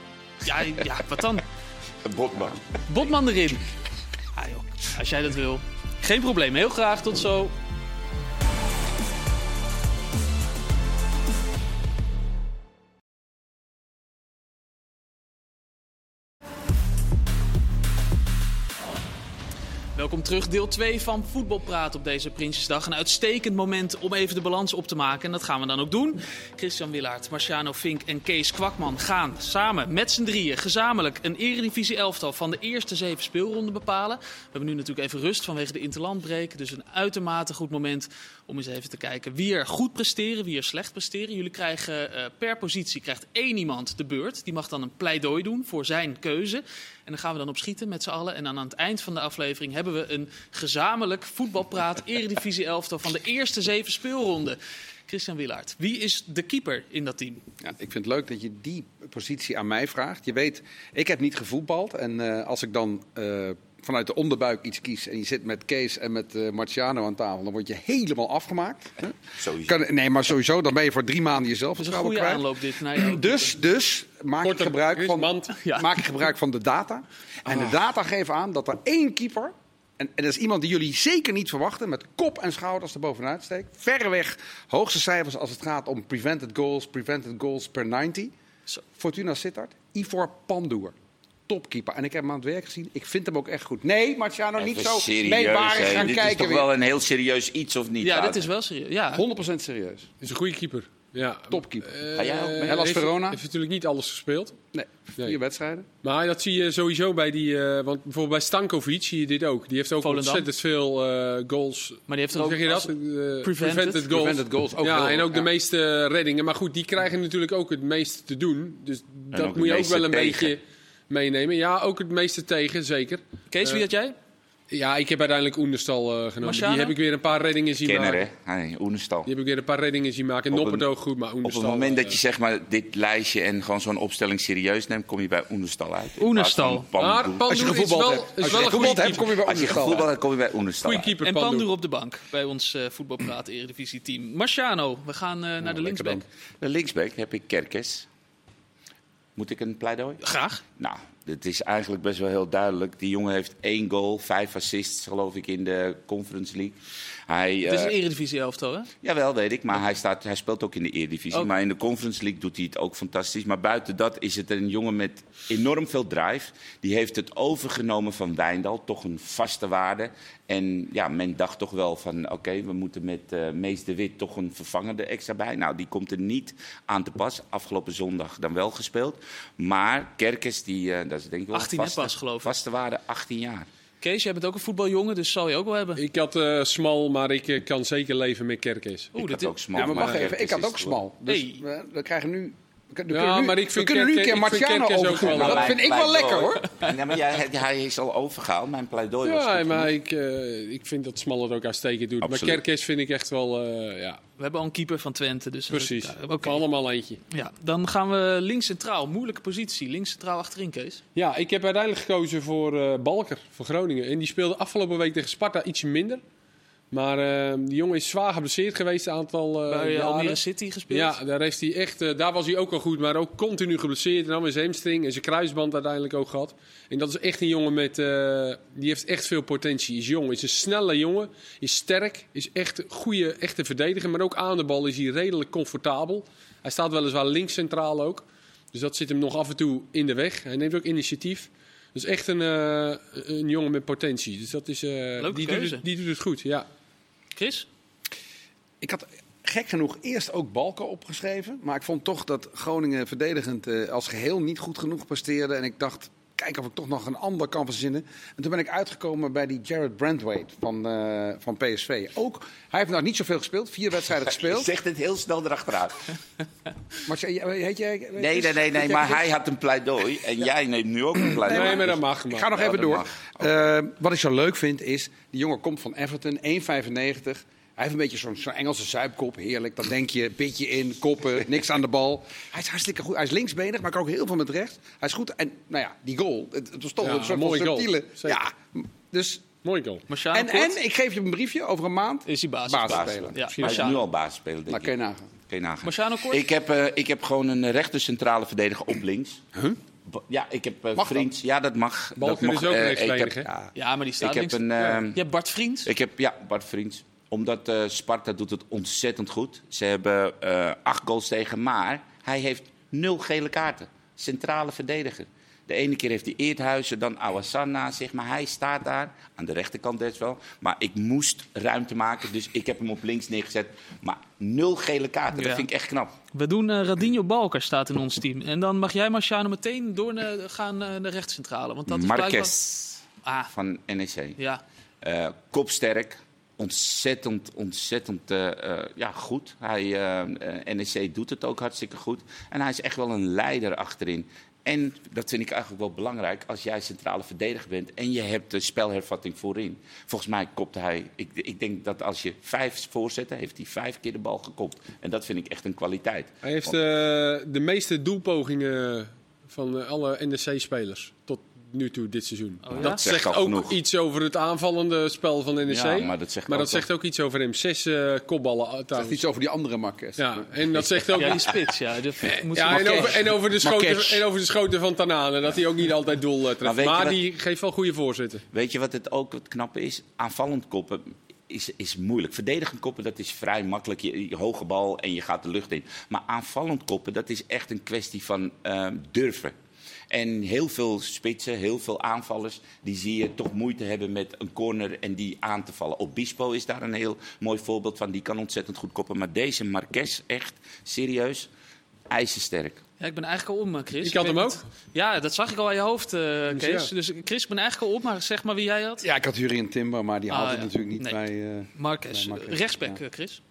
S1: Ja, ja wat dan?
S4: Botman.
S1: Botman erin. Ah, joh, als jij dat wil. Geen probleem. Heel graag. Tot zo. Welkom terug, deel 2 van Voetbalpraat op deze Prinsjesdag. Een uitstekend moment om even de balans op te maken. En dat gaan we dan ook doen. Christian Willaert, Marciano Fink en Kees Kwakman gaan samen met z'n drieën gezamenlijk een eredivisie elftal van de eerste zeven speelronden bepalen. We hebben nu natuurlijk even rust vanwege de interlandbreek. Dus een uitermate goed moment om eens even te kijken wie er goed presteren, wie er slecht presteren. Jullie krijgen eh, per positie krijgt één iemand de beurt. Die mag dan een pleidooi doen voor zijn keuze. En dan gaan we dan op schieten met z'n allen. En dan aan het eind van de aflevering hebben we een gezamenlijk voetbalpraat Eredivisie elftal van de eerste zeven speelronden. Christian Willaert, wie is de keeper in dat team?
S2: Ja, ik vind het leuk dat je die positie aan mij vraagt. Je weet, ik heb niet gevoetbald. En eh, als ik dan eh, vanuit de onderbuik iets kies en je zit met Kees en met eh, Marciano aan tafel, dan word je helemaal afgemaakt. Hè?
S4: Sowieso.
S2: Kan, nee, maar sowieso, dan ben je voor drie maanden jezelf
S1: Dat is een goede
S2: kwijt.
S1: aanloop dit. jou.
S2: Dus, dus maak,
S3: Korte
S2: gebruik van.
S1: Ja.
S2: maak ik gebruik van de data. En de data geven aan dat er één keeper, en, en dat is iemand die jullie zeker niet verwachten, met kop en schouders er bovenuit steekt. Verreweg hoogste cijfers als het gaat om prevented goals, prevented goals per 90.
S1: Zo.
S2: Fortuna Sittard, Ivor Pandoer. Topkeeper. En ik heb hem aan het werk gezien. Ik vind hem ook echt goed. Nee, Marciano, niet zo
S4: serieus,
S2: gaan
S4: Dit
S2: kijken.
S4: is toch
S2: weer.
S4: wel een heel serieus iets of niet?
S1: Ja, dit
S4: Wouter?
S1: is wel serieus. Ja.
S2: 100% serieus.
S3: is een goede keeper. Ja.
S2: Topkeeper.
S3: Eh,
S4: Ga jij ook mee?
S2: Hellas
S3: heeft-
S2: Verona?
S3: Heeft natuurlijk niet alles gespeeld.
S2: Nee, vier
S3: Nee.
S2: wedstrijden.
S3: Maar dat zie je sowieso bij die... eh, want bijvoorbeeld bij Stankovic zie je dit ook. Die heeft ook
S1: Volendam.
S3: ontzettend veel eh, goals.
S1: Maar die heeft er ook
S3: zeg je dat? Eh,
S1: Prevented.
S3: goals.
S2: Prevented goals, ook
S3: ja, en ook de meeste reddingen. Maar goed, die krijgen natuurlijk ook het meeste te doen. Dus dat moet je ook wel een
S4: tegen.
S3: beetje meenemen. Ja, ook het meeste tegen, zeker.
S1: Kees, wie had jij?
S3: Ja, ik heb uiteindelijk Oenerstal eh, genomen.
S1: Marciano?
S3: Die heb ik weer een paar reddingen zien
S4: Kenner,
S3: maken.
S4: hè? Oenestal.
S3: Die heb ik weer een paar reddingen zien maken.
S4: Op
S3: Noppert goed, maar
S4: Op
S3: Oenerstal...
S4: het moment
S3: eh,
S4: dat je zeg maar dit lijstje en gewoon zo'n opstelling serieus neemt, kom je bij Oenestal uit.
S1: Oenestal.
S3: Maar
S4: Pandoer.
S3: Pandoer
S2: Als je
S3: is
S2: gevoetbald
S3: wel,
S2: hebt.
S3: is
S2: Als je gevoetbald hebt,
S3: keeper.
S2: kom je bij
S4: Als je
S2: Oenestal
S4: gevoetbald
S2: uit.
S4: hebt, kom je bij Oenestal
S3: keeper,
S1: En
S3: Pandoer.
S1: Pandoer op de bank bij ons eh voetbalpraat Eredivisie team. Marciano, we gaan eh, naar de linksback.
S4: De linksback heb ik Kerkes. Moet ik een pleidooi?
S1: Graag.
S4: Nou, Het is eigenlijk best wel heel duidelijk. Die jongen heeft één goal, vijf assists geloof ik in de Conference League. Hij,
S1: Het is
S4: eh,
S1: een eredivisie elftal, hè?
S4: Jawel, weet ik. Maar hij, staat, hij speelt ook in de Eredivisie. Maar in de Conference League doet hij het ook fantastisch. Maar buiten dat is het een jongen met enorm veel drive. Die heeft het overgenomen van Wijndal. Toch een vaste waarde. En ja, men dacht toch wel van... oké, we moeten met eh Mees de Wit toch een vervangende extra bij. Nou, die komt er niet aan te pas. Afgelopen zondag dan wel gespeeld. Maar Kerkers, die, eh, dat is denk ik wel
S1: 18
S4: een
S1: hè,
S4: vaste,
S1: pas, geloof ik.
S4: vaste waarde, 18 jaar.
S1: Kees, jij bent ook een voetbaljongen, dus zal je ook wel hebben.
S3: Ik had eh, smal, maar ik eh, kan zeker leven met Kerkers.
S1: Oeh,
S4: ik
S1: dit
S4: had ook smal.
S2: Ja, maar wacht even. Ik had ook smal. Dus
S1: Hey.
S2: we, we krijgen nu... We kunnen, we
S3: Ja,
S2: kunnen nu,
S3: maar ik
S2: we
S3: vind
S2: kunnen nu een keer
S3: Kerkers- ik vind
S2: Marciano overgaan. Dat
S3: eh,
S2: vind ik wel lekker, hoor.
S4: Ja, maar jij, hij is al overgehaald. Mijn pleidooi was
S3: Ja,
S4: goed
S3: maar ik, eh, ik vind dat Smal het ook uitstekend doet.
S4: Absoluut.
S3: Maar Kerkers vind ik echt wel, eh, ja,
S1: We hebben al een keeper van Twente, dus...
S3: precies.
S1: Ja, Oké.
S3: Allemaal eentje.
S1: Ja, dan gaan we links centraal. Moeilijke positie. Links centraal achterin, Kees.
S3: Ja, ik heb uiteindelijk gekozen voor eh, Balker van Groningen. En die speelde afgelopen week tegen Sparta ietsje minder. Maar eh, die jongen is zwaar geblesseerd geweest een aantal eh
S1: Bij
S3: jaren.
S1: Almere City gespeeld.
S3: Ja, daar, is hij echt, eh, daar was hij ook al goed, maar ook continu geblesseerd. En dan met zijn hamstring en zijn kruisband uiteindelijk ook gehad. En dat is echt een jongen met, eh, die heeft echt veel potentie. Is jong, is een snelle jongen, is sterk, is echt een goede, echte verdediger. Maar ook aan de bal is hij redelijk comfortabel. Hij staat weliswaar links centraal ook. Dus dat zit hem nog af en toe in de weg. Hij neemt ook initiatief. Dus echt een, een jongen met potentie. Dus dat is,
S1: Leuke
S3: die, doet het, die doet het goed, ja.
S1: Chris?
S2: Ik had gek genoeg eerst ook Balken opgeschreven. Maar ik vond toch dat Groningen verdedigend eh, als geheel niet goed genoeg presteerde. En ik dacht, kijk of ik toch nog een ander kan verzinnen. En toen ben ik uitgekomen bij die Jared Brandwaite van, eh, van PSV. Ook, hij heeft nog niet zoveel gespeeld. Vier wedstrijden
S4: Je
S2: gespeeld.
S4: zegt het heel snel erachteraan.
S2: Maar jij- heet jij...
S4: Nee, nee, nee, nee, maar hij had een pleidooi en jij neemt nu ook een pleidooi.
S3: Nee, maar dat mag.
S2: Ik ga nog
S4: Ja,
S2: even door. Eh, wat ik zo leuk vind is, die jongen komt van Everton, 1,95. Hij heeft een beetje zo'n Engelse zuipkop, heerlijk. Dan denk je, beetje in, koppen, niks aan de bal. Hij is hartstikke goed. Hij is linksbenig, maar kan ook heel veel met rechts. Hij is goed. En nou ja, die goal, het, het was toch
S3: Ja,
S2: een soort
S3: een mooie
S2: subtiele... Ja, dus...
S3: Mooi goal.
S2: En,
S1: kort?
S2: en ik geef je een briefje, over een maand
S1: Is hij basis?
S2: basisspeler.
S1: Ja,
S4: Hij is nu al basis spelen, denk
S2: Nou,
S4: ik.
S2: kun je nagaan.
S4: Kun je nagaan.
S1: Marciano kort?
S4: Ik heb, eh, ik heb gewoon een rechter centrale verdediger op links. Ba- Ja, ik heb uh,
S2: Mag
S4: Vriends. Ja, dat mag.
S3: Balken
S4: dat mag.
S3: is ook
S4: eh, ik heb,
S3: hè?
S4: ja,
S1: Ja, maar die staat
S4: ik heb een... eh,
S1: Je hebt Bart Vriends.
S4: Ik heb, ja, Bart Vriends. Omdat eh, Sparta doet het ontzettend goed. Ze hebben eh, acht goals tegen, maar hij heeft nul gele kaarten. Centrale verdediger. De ene keer heeft hij Eerthuizen, dan naast zich. Maar hij staat daar, aan de rechterkant best wel. Maar ik moest ruimte maken, dus ik heb hem op links neergezet. Maar nul gele kaarten,
S1: Ja.
S4: dat vind ik echt knap.
S1: We doen eh Radinho Balker staat in ons team. En dan mag jij Marciano meteen door naar, gaan naar de rechtscentrale. Want dat is blijkbaar...
S4: Marquez
S1: Ah,
S4: van NEC.
S1: ja.
S4: Eh, kopsterk. Ontzettend, ontzettend eh, eh, ja, goed. Hij, eh, NEC doet het ook hartstikke goed. En hij is echt wel een leider achterin. En dat vind ik eigenlijk wel belangrijk als jij centrale verdediger bent en je hebt de spelhervatting voorin. Volgens mij kopt hij. Ik, ik denk dat als je vijf voorzetten, heeft hij vijf keer de bal gekopt. En dat vind ik echt een kwaliteit.
S3: Hij heeft
S4: Want-
S3: de meeste doelpogingen van alle NEC-spelers tot nu toe dit seizoen.
S1: Oh ja?
S3: Dat
S4: Zegt
S3: zegt ook
S4: genoeg.
S3: iets over het aanvallende spel van NEC.
S4: Ja, maar dat zegt
S3: maar
S4: ook
S3: dat zegt ook iets over hem. Zes eh, kopballen uh,
S2: Zegt
S3: trouwens.
S2: iets over die andere Marquez.
S3: Ja, en dat zegt ook
S1: Ja, die spits, ja. Dat moet
S3: Ja, en over, en, over de schoten, en over de schoten van Tanane. Dat hij ook niet altijd doel eh, treft.
S4: Maar wat-
S3: die geeft wel goede voorzetten.
S4: Weet je wat het ook het knappe is? Aanvallend koppen is, is moeilijk. Verdedigend koppen, dat is vrij makkelijk. Je, je hoge bal en je gaat de lucht in. Maar aanvallend koppen, dat is echt een kwestie van eh, durven. En heel veel spitsen, heel veel aanvallers, die zie je toch moeite hebben met een corner en die aan te vallen. Obispo is daar een heel mooi voorbeeld van. Die kan ontzettend goed koppen. Maar deze Marquez, echt serieus, ijzersterk.
S1: Ja, ik ben eigenlijk al om, eh, Chris.
S3: Ik had hem ook.
S1: Ja, dat zag ik al aan je hoofd, eh, Kees.
S3: ja.
S1: Dus Chris, ik ben eigenlijk al op, maar zeg maar wie jij had.
S2: Ja, ik had Jurien Timber, maar die
S1: Ah, ja.
S2: natuurlijk niet
S1: Nee.
S2: bij... eh,
S1: Marcus,
S2: Nee, Marquez,
S1: rechtsback,
S2: ja.
S1: eh, Chris.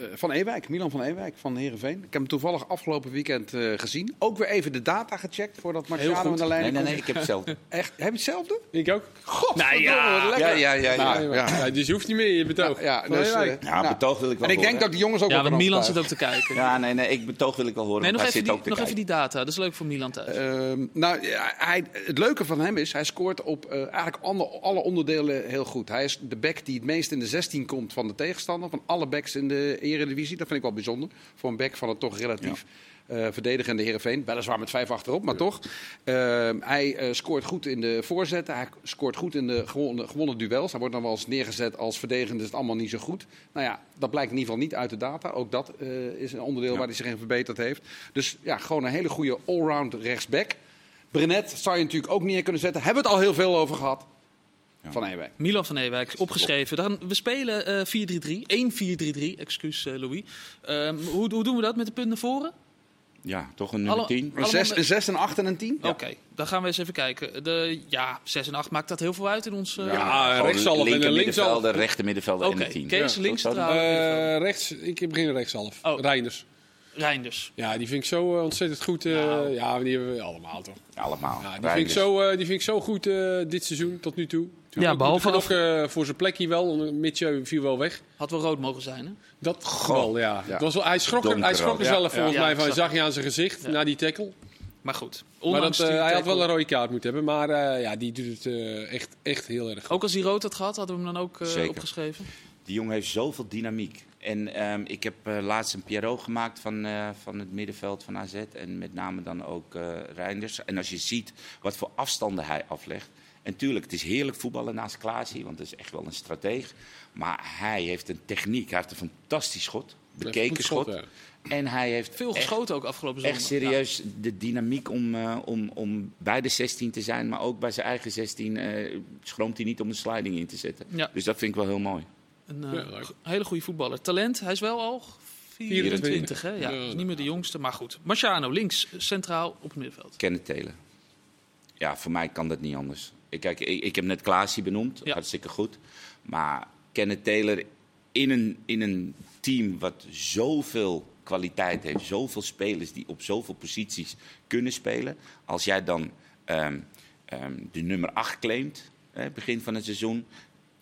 S2: Eh, van Ewijk, Milan van Ewijk van Heerenveen. Ik heb hem toevallig afgelopen weekend eh, gezien. Ook weer even de data gecheckt voordat Marciano aan de
S4: Nee,
S2: lijn
S4: nee,
S2: komt.
S4: nee, ik heb het zelf.
S2: Echt, heb je hetzelfde?
S3: Ik ook.
S2: Godverdomme,
S1: ja.
S2: wat lekker.
S4: Ja, ja, ja. ja.
S2: Nou, ja.
S3: Ja, dus je hoeft niet meer in je betoog.
S2: Ja, dus, eh.
S4: Ja,
S2: nou,
S4: betoog wil ik wel
S2: En ik denk
S4: horen.
S2: dat de jongens ook
S1: Ja,
S2: wel
S1: want Milan zit ook te kijken.
S4: Ja, nee, nee, ik betoog wil ik wel horen.
S1: Nee, nog even,
S4: zit
S1: die, nog even die data. Dat is leuk voor Milan thuis.
S2: Ehm, nou, ja, hij, het leuke van hem is, hij scoort op eh, eigenlijk alle, alle onderdelen heel goed. Hij is de back die het meest in de 16 komt van de tegenstander. Van alle backs in de Eredivisie. Dat vind ik wel bijzonder. Voor een back van het toch relatief eh, verdedigende Heerenveen. Weliswaar met vijf achterop, maar toch. Ehm, hij eh, scoort goed in de voorzetten. Hij scoort goed in de gewonnen, gewonnen duels. Hij wordt dan wel eens neergezet als verdedigende. is het allemaal niet zo goed. Nou ja, dat blijkt in ieder geval niet uit de data. Ook dat eh, is een onderdeel waar hij zich in verbeterd heeft. Dus ja, gewoon een hele goede allround rechtsback. Brenet zou je natuurlijk ook neer kunnen zetten. Hebben we het al heel veel over gehad. Van Ewijk.
S1: Milan van Ewijk, opgeschreven. Dan, we spelen eh 4-3-3. 1-4-3-3, excuus eh, Louis. Ehm, hoe, hoe doen we dat met de punt naar voren?
S4: Ja, toch een nummer
S1: Alle-
S4: 10.
S2: Een
S1: Allemaal
S2: 6,
S1: met-
S2: een zes, een 8 en een 10?
S1: Oké, dan gaan we eens even kijken. De, ja, 6 en 8 maakt dat heel veel uit in ons... eh,
S3: Ja,
S4: Gewoon
S3: rechtshalf en
S4: linker
S3: een linkshalf.
S4: middenvelder, rechter middenvelder
S1: Oké,
S4: en een 10.
S1: Kees
S4: Ja,
S1: links.
S3: Eh, rechts, ik begin rechtshalf.
S1: Oh.
S3: Reinders.
S1: Reinders.
S3: Ja, die vind ik zo eh, ontzettend goed. eh,
S1: Nou.
S3: Ja, die hebben we allemaal toch.
S4: Allemaal.
S3: Ja, die, vind ik zo, eh, die vind ik zo goed eh, dit seizoen, tot nu toe.
S1: Ja, behalve
S3: ook eh, voor zijn plekje wel. Mitje viel wel weg.
S1: Had wel rood mogen zijn, hè?
S3: Dat wel, ja.
S2: Ja.
S3: Het was wel, hij schrok, er, hij schrok er
S2: ja.
S3: zelf volgens
S1: Ja,
S3: mij van.
S1: zag
S3: Zag je aan zijn gezicht, na die tackle.
S1: Maar goed.
S3: Maar
S1: Ondanks
S3: dat, eh, hij had wel een rode kaart moeten hebben. Maar eh, ja, die doet het eh, echt, echt heel erg goed.
S1: Ook als hij rood had gehad, hadden we hem dan ook eh,
S4: Zeker.
S1: opgeschreven.
S4: Die jongen heeft zoveel dynamiek. En ehm, ik heb eh, laatst een Pierrot gemaakt van, eh, van het middenveld van AZ. En met name dan ook eh Reinders. En als je ziet wat voor afstanden hij aflegt. En tuurlijk, het is heerlijk voetballen naast Klaasie. Want het is echt wel een strateeg. Maar hij heeft een techniek. Hij heeft een fantastisch schot. Bekeken schot.
S3: ja.
S4: En hij heeft
S1: Veel
S4: echt-
S1: geschoten ook afgelopen zondag.
S4: Echt serieus de dynamiek om, eh, om, om bij de 16 te zijn, maar ook bij zijn eigen 16 eh, schroomt hij niet om de sliding in te zetten.
S1: Ja.
S4: Dus dat vind ik wel heel mooi.
S1: Een eh,
S3: Ja,
S1: hele goede voetballer. Talent, hij is wel al 24,
S3: 24,
S1: hè? Ja, is niet meer de jongste, maar goed. Marciano, links, centraal op het middenveld.
S4: Kenneth Taylor. Ja, voor mij kan dat niet anders. Ik, kijk, ik, ik heb net Klaasie benoemd,
S1: Ja.
S4: hartstikke goed. Maar Kenneth Taylor in een, in een team wat zoveel kwaliteit heeft, zoveel spelers die op zoveel posities kunnen spelen. Als jij dan ehm, ehm, de nummer 8 claimt, hè, begin van het seizoen,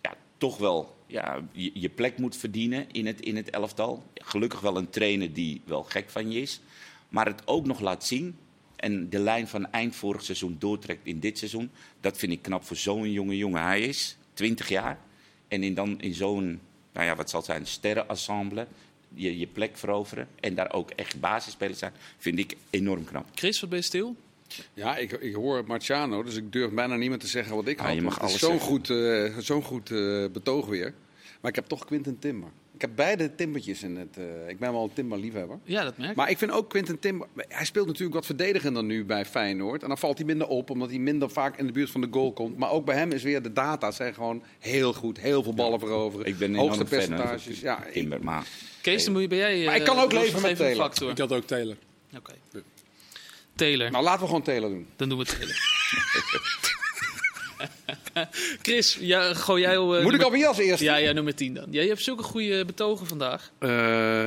S4: ja, toch wel ja, je, je plek moet verdienen in het, in het elftal. Gelukkig wel een trainer die wel gek van je is. Maar het ook nog laat zien en de lijn van eind vorig seizoen doortrekt in dit seizoen. Dat vind ik knap voor zo'n jonge jongen. Hij is 20 jaar. En in, dan in zo'n, nou ja, wat zal het zijn, sterrenensemble. Je, je plek veroveren en daar ook echt basisspeler zijn, vind ik enorm knap.
S1: Chris, wat ben je stil?
S2: Ja, ik, ik hoor Marciano, dus ik durf bijna niet meer te zeggen wat ik
S4: Ah,
S2: had.
S4: je mag
S2: want het is
S4: alles
S2: zo'n goed, eh, zo'n goed eh, betoog weer. Maar ik heb toch Quinten Timber. Ik heb beide Timbertjes in het... eh, ik ben wel een Timber-liefhebber.
S1: Ja, dat merk ik.
S2: Maar ik vind ook Quinten Timber... Hij speelt natuurlijk wat verdedigender nu bij Feyenoord. En dan valt hij minder op, omdat hij minder vaak in de buurt van de goal komt. Maar ook bij hem is weer de data zijn gewoon heel goed. Heel veel ballen veroveren.
S4: Ik ben
S2: Hoogste percentages. Ja,
S4: Timber, maar
S1: Kees, dan moet je, ben jij...
S2: Maar ik
S1: eh,
S2: kan ook
S1: de
S2: leven met Taylor.
S1: factor.
S3: Ik had ook Taylor.
S1: Oké. Taylor,
S2: nou, laten we gewoon Taylor doen.
S1: dan doen we Taylor. Chris, ja, gooi jij al... eh,
S2: Moet ik
S1: nummer-
S2: alweer als eerste?
S1: Ja, ja, nummer 10 dan. Ja, je hebt zulke goede betogen vandaag.
S2: Eh,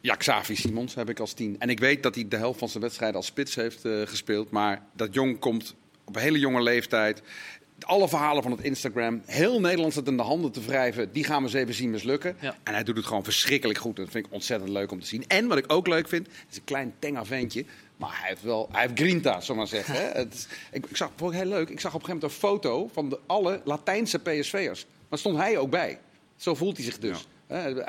S2: ja, Xavi Simons heb ik als tien. En ik weet dat hij de helft van zijn wedstrijden als spits heeft eh, gespeeld. Maar dat jong komt op een hele jonge leeftijd. Alle verhalen van het Instagram, heel Nederland zit in de handen te wrijven. Die gaan we eens even zien mislukken.
S1: Ja.
S2: En hij doet het gewoon verschrikkelijk goed. Dat vind ik ontzettend leuk om te zien. En wat ik ook leuk vind, is een klein tenga ventje. Maar hij heeft wel, hij heeft grinta, we maar zeggen. Het ik, ik zag, vond ik heel leuk, ik zag op een gegeven moment een foto van de, alle Latijnse PSV'ers. Maar stond hij ook bij. Zo voelt hij zich dus.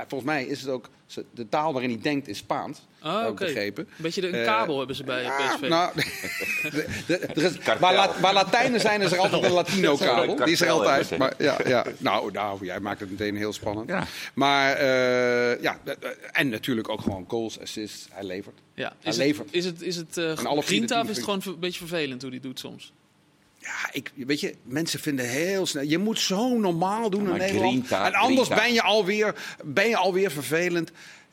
S2: Volgens mij is het ook, de taal waarin hij denkt is Spaans.
S1: Ah, oké. Een beetje een
S2: Eh,
S1: kabel hebben ze bij PSV.
S2: nou, de- de- er is- waar, La- waar Latijnen zijn, is er altijd een Latino-kabel. Die is er altijd. Maar, ja, ja. Nou, nou, jij maakt het meteen heel spannend.
S4: Ja.
S2: Maar eh, ja, eh, en natuurlijk ook gewoon goals, assists. Hij levert.
S1: ja.
S2: hij
S1: Is
S2: levert.
S1: het, is het, is het uh, is het gewoon een beetje vervelend hoe die doet soms?
S2: Ja, ik, weet je, mensen vinden heel snel. Je moet zo normaal doen in Nederland.
S4: Grinta,
S2: en anders
S4: Grinta.
S2: ben je alweer, ben je alweer vervelend.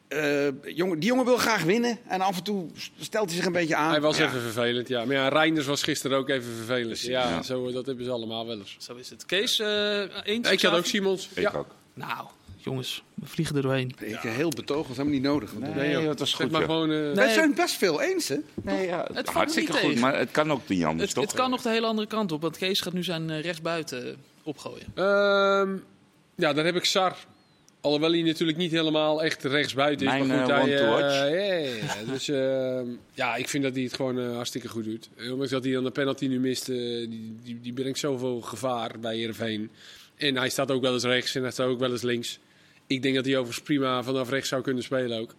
S2: Eh, jongen, die jongen wil graag winnen. En af en toe stelt hij zich een beetje aan.
S3: Hij was
S2: Ja.
S3: even vervelend, ja. Maar ja, Reinders was gisteren ook even vervelend. Ja,
S4: ja.
S3: Zo, dat hebben ze allemaal wel eens.
S1: Zo is het. Kees, eh eens?
S3: Ja, ik had ook? Simons.
S4: ik
S3: ja.
S4: ook.
S1: Nou, jongens, we vliegen er doorheen.
S2: Ik, heel betoog, was helemaal niet nodig.
S4: Nee,
S3: joh.
S4: dat was
S3: Zeg
S4: goed.
S3: maar gewoon... eh,
S1: Nee.
S2: Wij zijn best veel eens, hè?
S4: Nee, ja,
S1: valt me
S4: hartstikke
S1: niet
S4: goed,
S1: tegen.
S4: maar het kan ook niet anders,
S1: Het,
S4: toch?
S1: het kan nog de hele andere kant op, want Kees gaat nu zijn eh, rechtsbuiten eh, opgooien.
S3: Ehm, ja, dan heb ik Sar. Alhoewel hij natuurlijk niet helemaal echt rechtsbuiten is.
S4: Mijn,
S3: maar goed, hij, ja, ja, ja. Dus ehm, ja, ik vind dat hij het gewoon hartstikke goed doet. Ondanks dat hij dan de penalty nu mist, die, die, die brengt zoveel gevaar bij Heerenveen. En hij staat ook wel eens rechts en hij staat ook wel eens links. Ik denk dat hij overigens prima vanaf rechts zou kunnen spelen ook.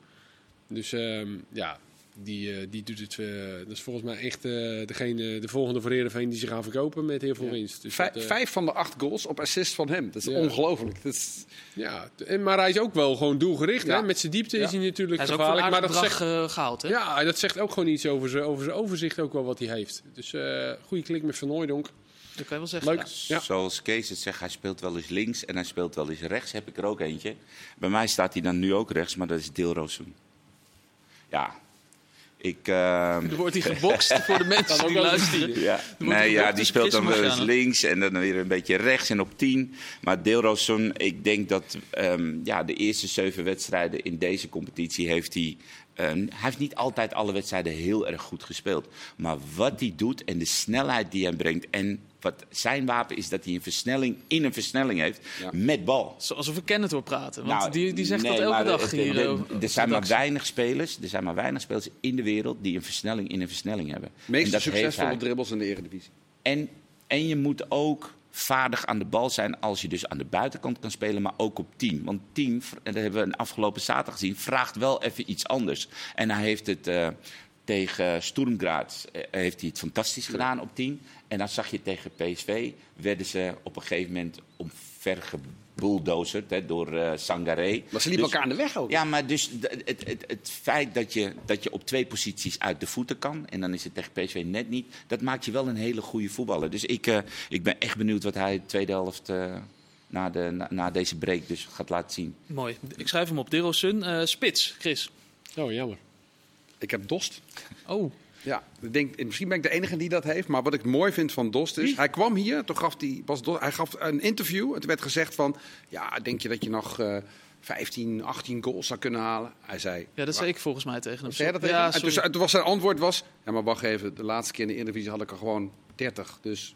S3: Dus ehm, ja, die, eh, die doet het. eh, dat is volgens mij echt eh, degene, de volgende voor Heerenveen die ze gaan verkopen met heel veel winst. Dus
S2: Vijf,
S3: dat, eh,
S2: vijf van de acht goals op assist van hem. Dat is
S3: Ja.
S2: ongelooflijk. Dat is,
S3: ja, en, maar hij is ook wel gewoon doelgericht.
S2: Ja.
S3: Hè? Met zijn diepte
S2: Ja.
S3: is hij natuurlijk
S1: Hij is ook voor een
S3: gevaarlijk.
S1: aardig
S3: Maar dat
S1: bedrag
S3: zegt,
S1: eh, gehaald, hè?
S3: ja, dat zegt ook gewoon iets over zijn, over zijn overzicht, ook wel wat hij heeft. Dus eh goede klik met Van Hooijdonk.
S1: Dat kan je wel zeggen.
S3: Leuk.
S1: ja.
S3: Ja.
S4: Zoals Kees het zegt, hij speelt wel eens links en hij speelt wel eens rechts. Heb ik er ook eentje. Bij mij staat hij dan nu ook rechts, maar dat is Deelrozoen. Ja, ik... ehm,
S1: Er wordt hij gebokst voor de mensen die luisteren.
S4: Ja, nee, ja die speelt dan wel eens links en dan weer een beetje rechts en op 10. Maar Deelrozoen, ik denk dat ehm, ja, de eerste zeven wedstrijden in deze competitie heeft hij... ehm, hij heeft niet altijd alle wedstrijden heel erg goed gespeeld. Maar wat hij doet en de snelheid die hij brengt... en wat zijn wapen is dat hij een versnelling in een versnelling heeft
S2: Ja.
S4: met bal.
S1: Zo- Alsof we Kenneth hoor praten. Want
S4: Nou,
S1: die, die zegt
S4: nee,
S1: dat elke dag
S4: het-
S1: hier.
S4: de-
S1: eh,
S4: Er zijn maar weinig spelers, er zijn maar weinig spelers in de wereld die een versnelling in een versnelling hebben. En
S2: meest succesvolle
S4: hij.
S2: dribbles in de Eredivisie.
S4: En, en je moet ook vaardig aan de bal zijn als je dus aan de buitenkant kan spelen, maar ook op 10. Want 10, en dat hebben we afgelopen zaterdag gezien, vraagt wel even iets anders. En hij heeft het eh, tegen Sturm Graz eh, heeft hij het fantastisch gedaan op 10. En dan zag je tegen PSV, werden ze op een gegeven moment omvergebulldozerd hè, door eh Sangaré.
S2: Maar ze liepen
S4: Dus-
S2: elkaar aan de weg ook.
S4: ja, maar dus het, het, het feit dat je, dat je op twee posities uit de voeten kan... en dan is het tegen PSV net niet... dat maakt je wel een hele goede voetballer. Dus ik, eh, ik ben echt benieuwd wat hij de tweede helft... eh, na, de, na, na deze break dus gaat laten zien.
S1: Mooi. Ik schrijf hem op. Dero Sun. Eh, spits, Chris.
S3: Oh, jammer.
S2: Ik heb Dost.
S1: Oh,
S2: Ja, ik denk, misschien ben ik de enige die dat heeft. Maar wat ik mooi vind van Dost is... Hij kwam hier, toen gaf hij, was Dost, hij gaf een interview. Het werd gezegd van... Ja, denk je dat je nog eh 15, 18 goals zou kunnen halen? Hij zei...
S1: ja, dat zei ik volgens mij tegen hem.
S2: Zei jij dat tegen
S1: ja,
S2: hem? en, toen, was zijn antwoord was... Ja, maar wacht even. De laatste keer in de Eredivisie had ik er gewoon 30. Dus...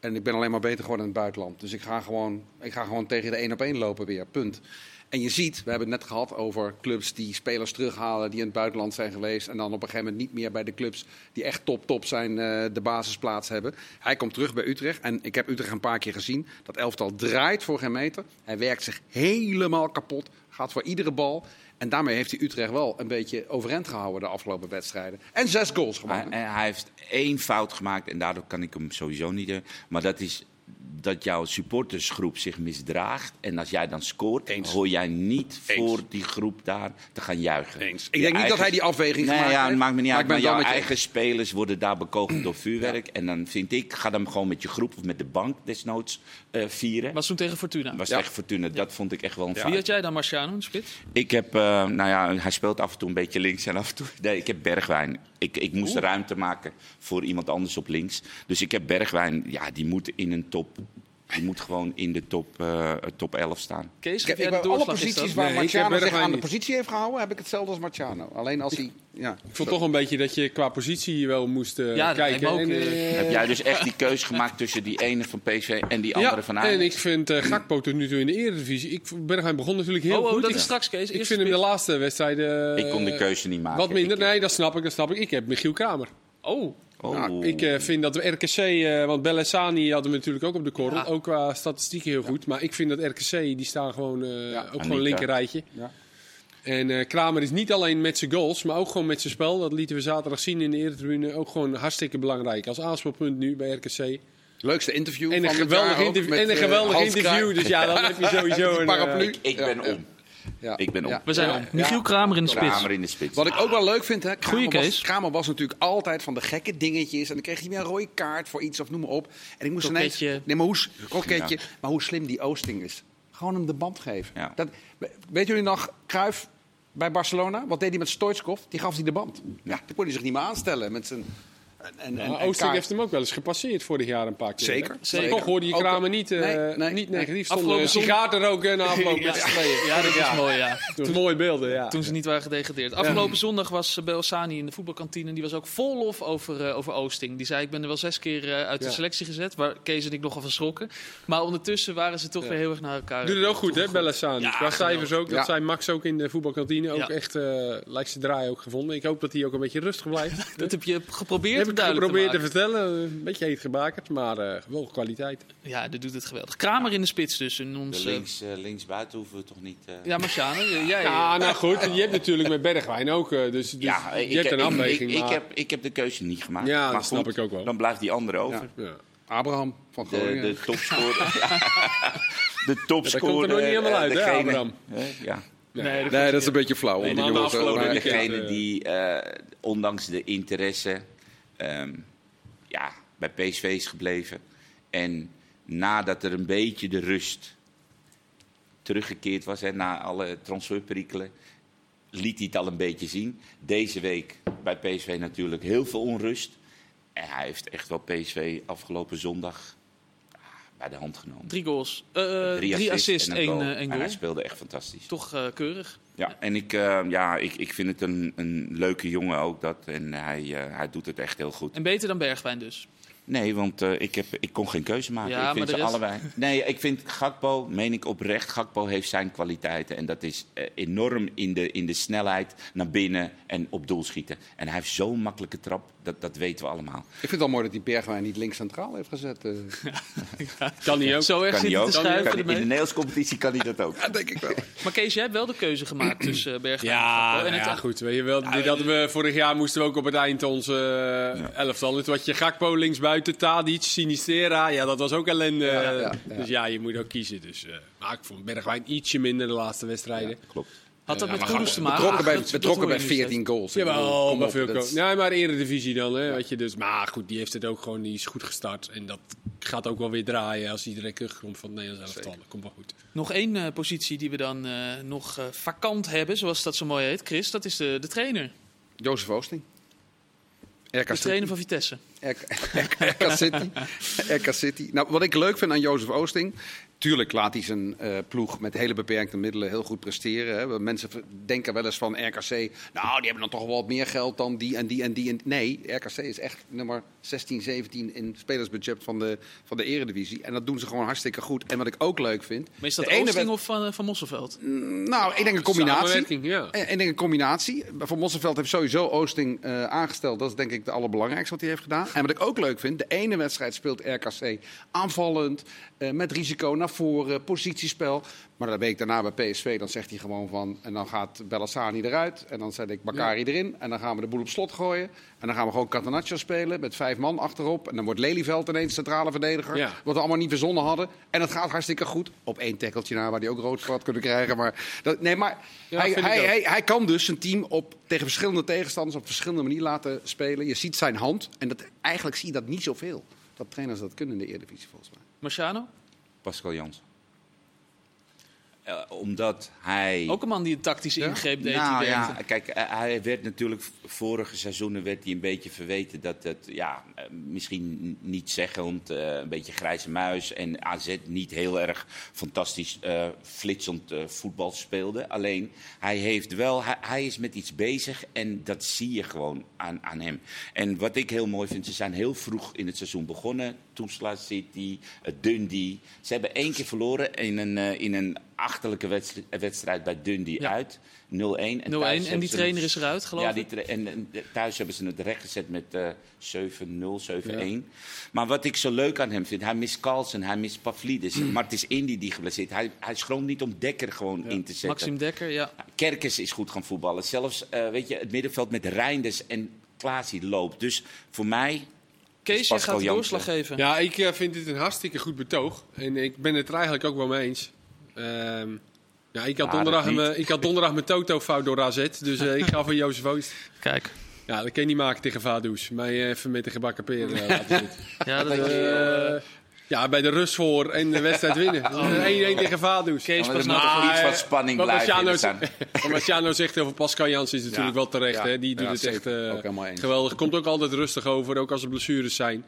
S2: En ik ben alleen maar beter geworden in het buitenland. Dus ik ga gewoon, ik ga gewoon tegen de één op één lopen weer. Punt. En je ziet, we hebben het net gehad over clubs die spelers terughalen die in het buitenland zijn geweest. En dan op een gegeven moment niet meer bij de clubs die echt top top zijn eh, de basisplaats hebben. Hij komt terug bij Utrecht. En ik heb Utrecht een paar keer gezien. Dat elftal draait voor geen meter. Hij werkt zich helemaal kapot. Gaat voor iedere bal. En daarmee heeft hij Utrecht wel een beetje overeind gehouden de afgelopen wedstrijden. En zes goals gemaakt.
S4: en hij heeft één fout gemaakt en daardoor kan ik hem sowieso niet... eh, maar dat is dat jouw supportersgroep zich misdraagt. En als jij dan scoort,
S2: Eens.
S4: hoor jij niet
S2: Eens.
S4: voor die groep daar te gaan juichen.
S2: Eens. Ik
S4: Je
S2: denk niet dat hij die afweging
S4: Nee,
S2: gemaakt
S4: ja,
S2: heeft.
S4: maakt me niet
S2: maar
S4: uit. Maar jouw
S2: je
S4: eigen spelers worden daar bekogeld door vuurwerk. En dan vind ik, ga dan gewoon met je groep of met de bank desnoods eh, vieren.
S1: Was toen tegen Fortuna.
S4: was
S2: Ja.
S4: tegen Fortuna. Dat vond ik echt wel een
S1: Wie
S4: fout.
S1: had jij dan, Marciano, een spits?
S4: Ik heb, eh, nou ja, hij speelt af en toe een beetje links en af en toe. Nee, ik heb Bergwijn. Ik, ik moest ruimte maken voor iemand anders op links. Dus ik heb Bergwijn, ja, die moet in een top. Die moet gewoon in de top, eh, top 11 staan.
S1: Kees,
S2: Ik ik alle
S1: doorslag? Is
S2: posities
S1: dat?
S2: waar
S3: Nee, ik heb
S2: Marciano zich aan de positie heeft gehouden, heb ik hetzelfde als Marciano. Alleen als hij... Ja.
S3: Ik vond toch een beetje dat je qua positie wel moest eh,
S1: Ja,
S3: kijken.
S1: ook,
S3: En,
S1: eh,
S3: eh,
S4: Heb jij dus echt die keuze gemaakt tussen die ene van PSV en die andere
S3: ja,
S4: van
S3: en
S4: Ajax?
S3: ik vind eh Gakpo tot nu toe in de Eredivisie. Ik, Bergwijn begon natuurlijk heel
S1: Oh, oh,
S3: goed.
S1: dat
S3: ik,
S1: is straks, Kees.
S3: ik vind hem de laatste wedstrijden...
S4: Ik kon de
S3: eh,
S4: keuze niet maken.
S3: Wat minder.
S4: Ik-
S3: Nee, dat snap ik, dat snap ik. Ik heb Michiel Kramer.
S1: Oh,
S4: Oh.
S3: Ik eh, vind dat we RKC, eh, want Bellessani hadden we natuurlijk ook op de korrel,
S1: Ja.
S3: ook qua statistieken heel goed. Maar ik vind dat RKC, die staan gewoon, eh,
S2: Ja.
S3: ook gewoon linker rijtje.
S2: Ja.
S3: En eh, Kramer is niet alleen met zijn goals, maar ook gewoon met zijn spel. Dat lieten we zaterdag zien in de Eretribune. Ook gewoon hartstikke belangrijk. Als aanspeelpunt nu bij RKC.
S2: Leukste interview
S3: En een
S2: van
S3: geweldig, en een geweldig interview. Dus ja, dan heb je sowieso een...
S2: paraplu.
S4: Ik ben
S2: Ja,
S4: om.
S2: Ja.
S4: Ik ben.
S2: Ja.
S1: we zijn om. Michiel Kramer in de spits.
S4: Kramer in de spits.
S2: Wat ik ook wel leuk vind, hè, Kramer,
S1: Goeie
S2: was,
S1: Kees.
S2: Kramer was natuurlijk altijd van de gekke dingetjes. En dan kreeg hij weer een rode kaart voor iets of noem maar op. En ik moest ineens...
S1: Kroketje.
S2: Nee, maar hoe, kroketje,
S4: Ja.
S2: maar hoe slim die Oosting is. Gewoon hem de band geven.
S4: Ja.
S2: Dat, weet jullie nog, Cruijff bij Barcelona? Wat deed hij met Stoichkov? Die gaf hij de band. Ja, die kon hij zich niet meer aanstellen met zijn... En, en, en
S3: Oosting
S2: kaart.
S3: heeft hem ook wel eens gepasseerd vorig jaar een paar keer.
S2: Zeker, zeker.
S3: Toch hoorde je Kramer niet, eh,
S2: Nee, nee,
S3: niet
S2: nee.
S3: negatief. Stond
S1: Afgelopen
S3: een sigaar te roken na afloop met z'n tweeën.
S1: Ja, dat is mooi, ja.
S3: Toen mooie beelden, ja.
S1: Toen ze niet waren gedegradeerd. Afgelopen zondag was eh, Belosani in de voetbalkantine. En die was ook vol lof over, eh, over Oosting. Die zei, ik ben er wel zes keer eh, uit de selectie gezet. Waar Kees en ik nogal van schrokken. Maar ondertussen waren ze toch
S3: Ja.
S1: weer heel erg naar elkaar.
S3: Doet het ook goed, hè.
S1: Ja,
S3: Qua cijfers ook. Dat zei Max ook in de voetbalkantine. Ook echt, eh lijkt zijn draai ook gevonden. Ik hoop dat hij ook een beetje rustig blijft.
S1: Dat heb je geprobeerd
S3: Heb
S1: duidelijk
S3: geprobeerd te,
S1: te
S3: vertellen. Een beetje heet gebakerd, maar eh, wel kwaliteit.
S1: Ja, dat doet het geweldig. Kramer in de spits dus. In
S4: De
S1: ons, eh,
S4: links, eh, linksbuiten hoeven we toch niet... eh,
S1: ja, Marciano, jij... jij-
S3: Ja, nou goed. Je hebt natuurlijk met Bergwijn ook. eh, Dus, dus
S4: ja,
S3: je
S4: ik,
S3: hebt een
S4: ik-
S3: afweging.
S4: Ik, ik,
S3: maar-
S4: heb, ik heb de keuze niet gemaakt.
S3: Ja,
S4: maar
S3: dat snap
S4: goed,
S3: ik ook wel.
S4: Dan blijft die andere over.
S3: ja.
S2: Abraham van
S4: De,
S2: Groningen.
S4: de topscorer. ja. De topscorer.
S3: komt er nog niet helemaal
S4: eh,
S3: uit, hè, Abraham?
S4: Ja.
S1: Nee, dat
S2: nee, dat is een beetje flauw.
S3: Nee, weekend.
S4: Degene die, eh, ondanks de interesse, ehm, ja, bij PSV is gebleven. En nadat er een beetje de rust teruggekeerd was, hè, na alle transferperikelen, liet hij het al een beetje zien. Deze week bij PSV natuurlijk heel veel onrust. En hij heeft echt wel PSV afgelopen zondag ah, bij de hand genomen.
S1: Drie goals. Eh, drie,
S4: assists
S1: één,
S4: goal.
S1: eh,
S4: En hij speelde echt fantastisch.
S1: Toch eh, keurig.
S4: Ja, en ik, eh, ja, ik, ik vind het een, een leuke jongen ook. Dat, en hij, eh, hij doet het echt heel goed.
S1: En beter dan Bergwijn dus.
S4: Nee, want eh, ik, heb, ik kon geen keuze maken.
S1: Ja,
S4: ik vind ze allebei. Nee, ik vind Gakpo, meen ik oprecht, Gakpo heeft zijn kwaliteiten. En dat is eh, enorm in de, in de snelheid naar binnen en op doel schieten. En hij heeft zo'n makkelijke trap, dat, dat weten we allemaal.
S2: Ik vind het wel mooi dat die Bergwijn niet links centraal heeft gezet. eh.
S3: Kan niet ook.
S1: Zo erg
S4: Kan
S1: zit
S4: hij
S1: hij
S4: ook.
S1: te schuiven
S4: Kan, in de
S1: ermee.
S4: Nederlandse competitie kan hij dat ook.
S2: Ja, denk ik wel.
S1: Maar Kees, jij hebt wel de keuze gemaakt tussen Bergwijn en
S3: Ja,
S1: Gakpo. En
S3: nou
S1: het-
S3: ja, goed. Weet je wel, dit hadden we, vorig jaar moesten we ook op het eind onze elftal. En toen had je Gakpo linksbuiten, Tadic, Sinistera. Ja, dat was ook ellende.
S2: Ja, ja, ja.
S3: Dus ja, je moet ook kiezen. Dus, eh, maar ik vond Bergwijn ietsje minder de laatste wedstrijden.
S4: Klopt.
S1: Had dat
S3: Ja,
S1: met
S3: maar
S1: Koeders te maken?
S2: Betrokken bij, betrokken bij
S1: je nu
S2: 14 goals.
S3: Jawel, maar veel Nee, maar eredivisie dan. Hè, weet je, dus, maar goed, die heeft het ook gewoon die is goed gestart. En dat gaat ook wel weer draaien als iedereen terugkomt van het Nederlands elftal. Dat komt wel goed.
S1: Nog één eh, positie die we dan eh, nog eh, vakant hebben, zoals dat zo mooi heet, Chris. Dat is de, de trainer.
S2: Jozef Oosting. RK
S1: De trainer van Vitesse.
S2: RK, RK City. RK City. Nou, wat ik leuk vind aan Jozef Oosting. Tuurlijk laat hij zijn eh, ploeg met hele beperkte middelen heel goed presteren. Hè. Mensen denken wel eens van RKC. Nou, die hebben dan toch wel wat meer geld dan die en die en die. En... Nee, RKC is echt nummer 16, 17 in spelersbudget van de, van de Eredivisie. En dat doen ze gewoon hartstikke goed. En wat ik ook leuk vind.
S1: Maar is dat
S2: de ene
S1: of van, van Mosselveld?
S2: Nou, ik denk een combinatie.
S3: Ja.
S2: En ik denk een combinatie. Van Mosselveld heeft sowieso Oosting eh, aangesteld. Dat is denk ik de allerbelangrijkste wat hij heeft gedaan. En wat ik ook leuk vind, de ene wedstrijd speelt RKC aanvallend, eh, met risico naar voren, positiespel. Maar de week daarna bij PSV, dan zegt hij gewoon van... En dan gaat Bellassani eruit en dan zet ik Bakari erin. En dan gaan we de boel op slot gooien. En dan gaan we gewoon Catenaccio spelen met vijf man achterop. En dan wordt Lelyveld ineens centrale verdediger.
S3: Ja.
S2: Wat we allemaal niet verzonnen hadden. En dat gaat hartstikke goed. Op één tackeltje na waar hij ook rood voor had kunnen krijgen. Maar, dat, nee, maar
S3: Ja,
S2: hij,
S3: ik
S2: hij, hij, hij kan dus zijn team op, tegen verschillende tegenstanders op verschillende manieren laten spelen. Je ziet zijn hand. En dat, eigenlijk zie je dat niet zoveel. Dat trainers dat kunnen in de Eredivisie volgens mij.
S1: Marciano?
S4: Pascal Jansen. Eh, omdat hij...
S1: Ook een man die een tactische ingreep deed.
S4: Nou ja, kijk, eh, hij werd natuurlijk vorige seizoenen werd hij een beetje verweten dat het ja, eh, misschien niet zeggend, een beetje grijze muis en AZ niet heel erg fantastisch flitsend voetbal speelde. Alleen hij heeft wel, hij, hij is met iets bezig en dat zie je gewoon aan, aan hem. En wat ik heel mooi vind, ze zijn heel vroeg in het seizoen begonnen. Toesla City, Dundee. Ze hebben één keer verloren in een, in een achterlijke wedst- wedstrijd bij Dundee
S1: Ja.
S4: uit. 0-1. En
S1: 0-1
S4: thuis
S1: en
S4: hebben
S1: die
S4: ze
S1: trainer
S4: het-
S1: is eruit, geloof
S4: ja,
S1: ik.
S4: en, en thuis hebben ze het recht gezet met eh 7-0, 7-1. Maar wat ik zo leuk aan hem vind, hij mist Carlsen, hij mist Pavlidis. maar het is Indy die geblesseerd. Hij, hij schroomt niet om Dekker gewoon in te zetten.
S1: Maxim Dekker, ja.
S4: Kerkers is goed gaan voetballen. Zelfs eh, weet je, het middenveld met Reinders en Klaas die loopt. Dus voor mij
S1: Kees, jij gaat doorslag geven.
S3: Ja, ik eh, vind dit een hartstikke goed betoog. En ik ben het er eigenlijk ook wel mee eens. Ehm, ja, ik, had
S4: Ja,
S3: donderdag mijn, ik had donderdag mijn toto fout door AZ. Dus eh, ik ga voor Jozef Oost.
S1: Kijk.
S3: Ja, dat kan je niet maken tegen Vaduz. Mij eh, even met de gebakken peer eh, laten zitten.
S1: Ja, dat
S3: ja, bij de rust voor en de wedstrijd winnen. Eh, 1-1 tegen Vaduz.
S1: Kees
S4: maar er moet
S1: de
S4: toch
S3: Maar,
S4: iets van spanning
S3: wat
S4: blijven
S3: Marciano,
S4: in staan.
S3: wat Marciano zegt over Pascal Jansen is natuurlijk
S2: Ja,
S3: wel terecht.
S2: ja,
S3: hè? Die doet
S2: ja,
S3: het echt eh,
S2: eens.
S3: geweldig. Komt ook altijd rustig over, ook als er blessures zijn.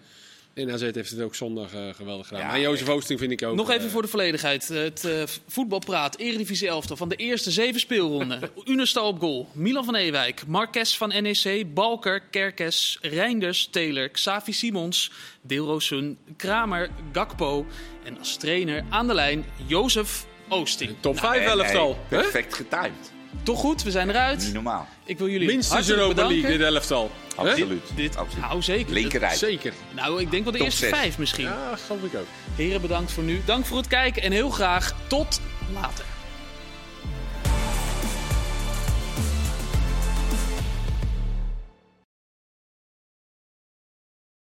S3: En AZ heeft het ook zondag eh, geweldig gedaan.
S4: Ja,
S3: maar Jozef Oosting vind ik ook...
S1: Nog even
S3: eh,
S1: voor de volledigheid. Het eh, voetbalpraat, Eredivisie elftal van de eerste zeven speelronden. Unestal op goal. Milan van Ewijk, Marques van NEC, Balker, Kerkes, Reinders, Taylor, Xavi Simons, Deelroosun, Kramer, Gakpo. En als trainer aan de lijn Jozef Oosting.
S3: Top 5
S4: Nee,
S3: elftal.
S4: perfect getimed.
S1: Toch goed, we zijn
S4: Niet
S1: eruit.
S4: normaal.
S1: Ik wil jullie
S3: Minstens Europa
S1: bedanken.
S3: League, dit elftal.
S4: Absoluut.
S1: Dit,
S4: Absoluut.
S1: nou zeker.
S4: Linkerrij.
S3: Zeker.
S1: Nou, ik denk wel de
S4: Top
S1: eerste
S4: zes.
S1: vijf misschien.
S3: Ja, geloof ik ook.
S1: Heren, bedankt voor nu. Dank voor het kijken en heel graag tot later.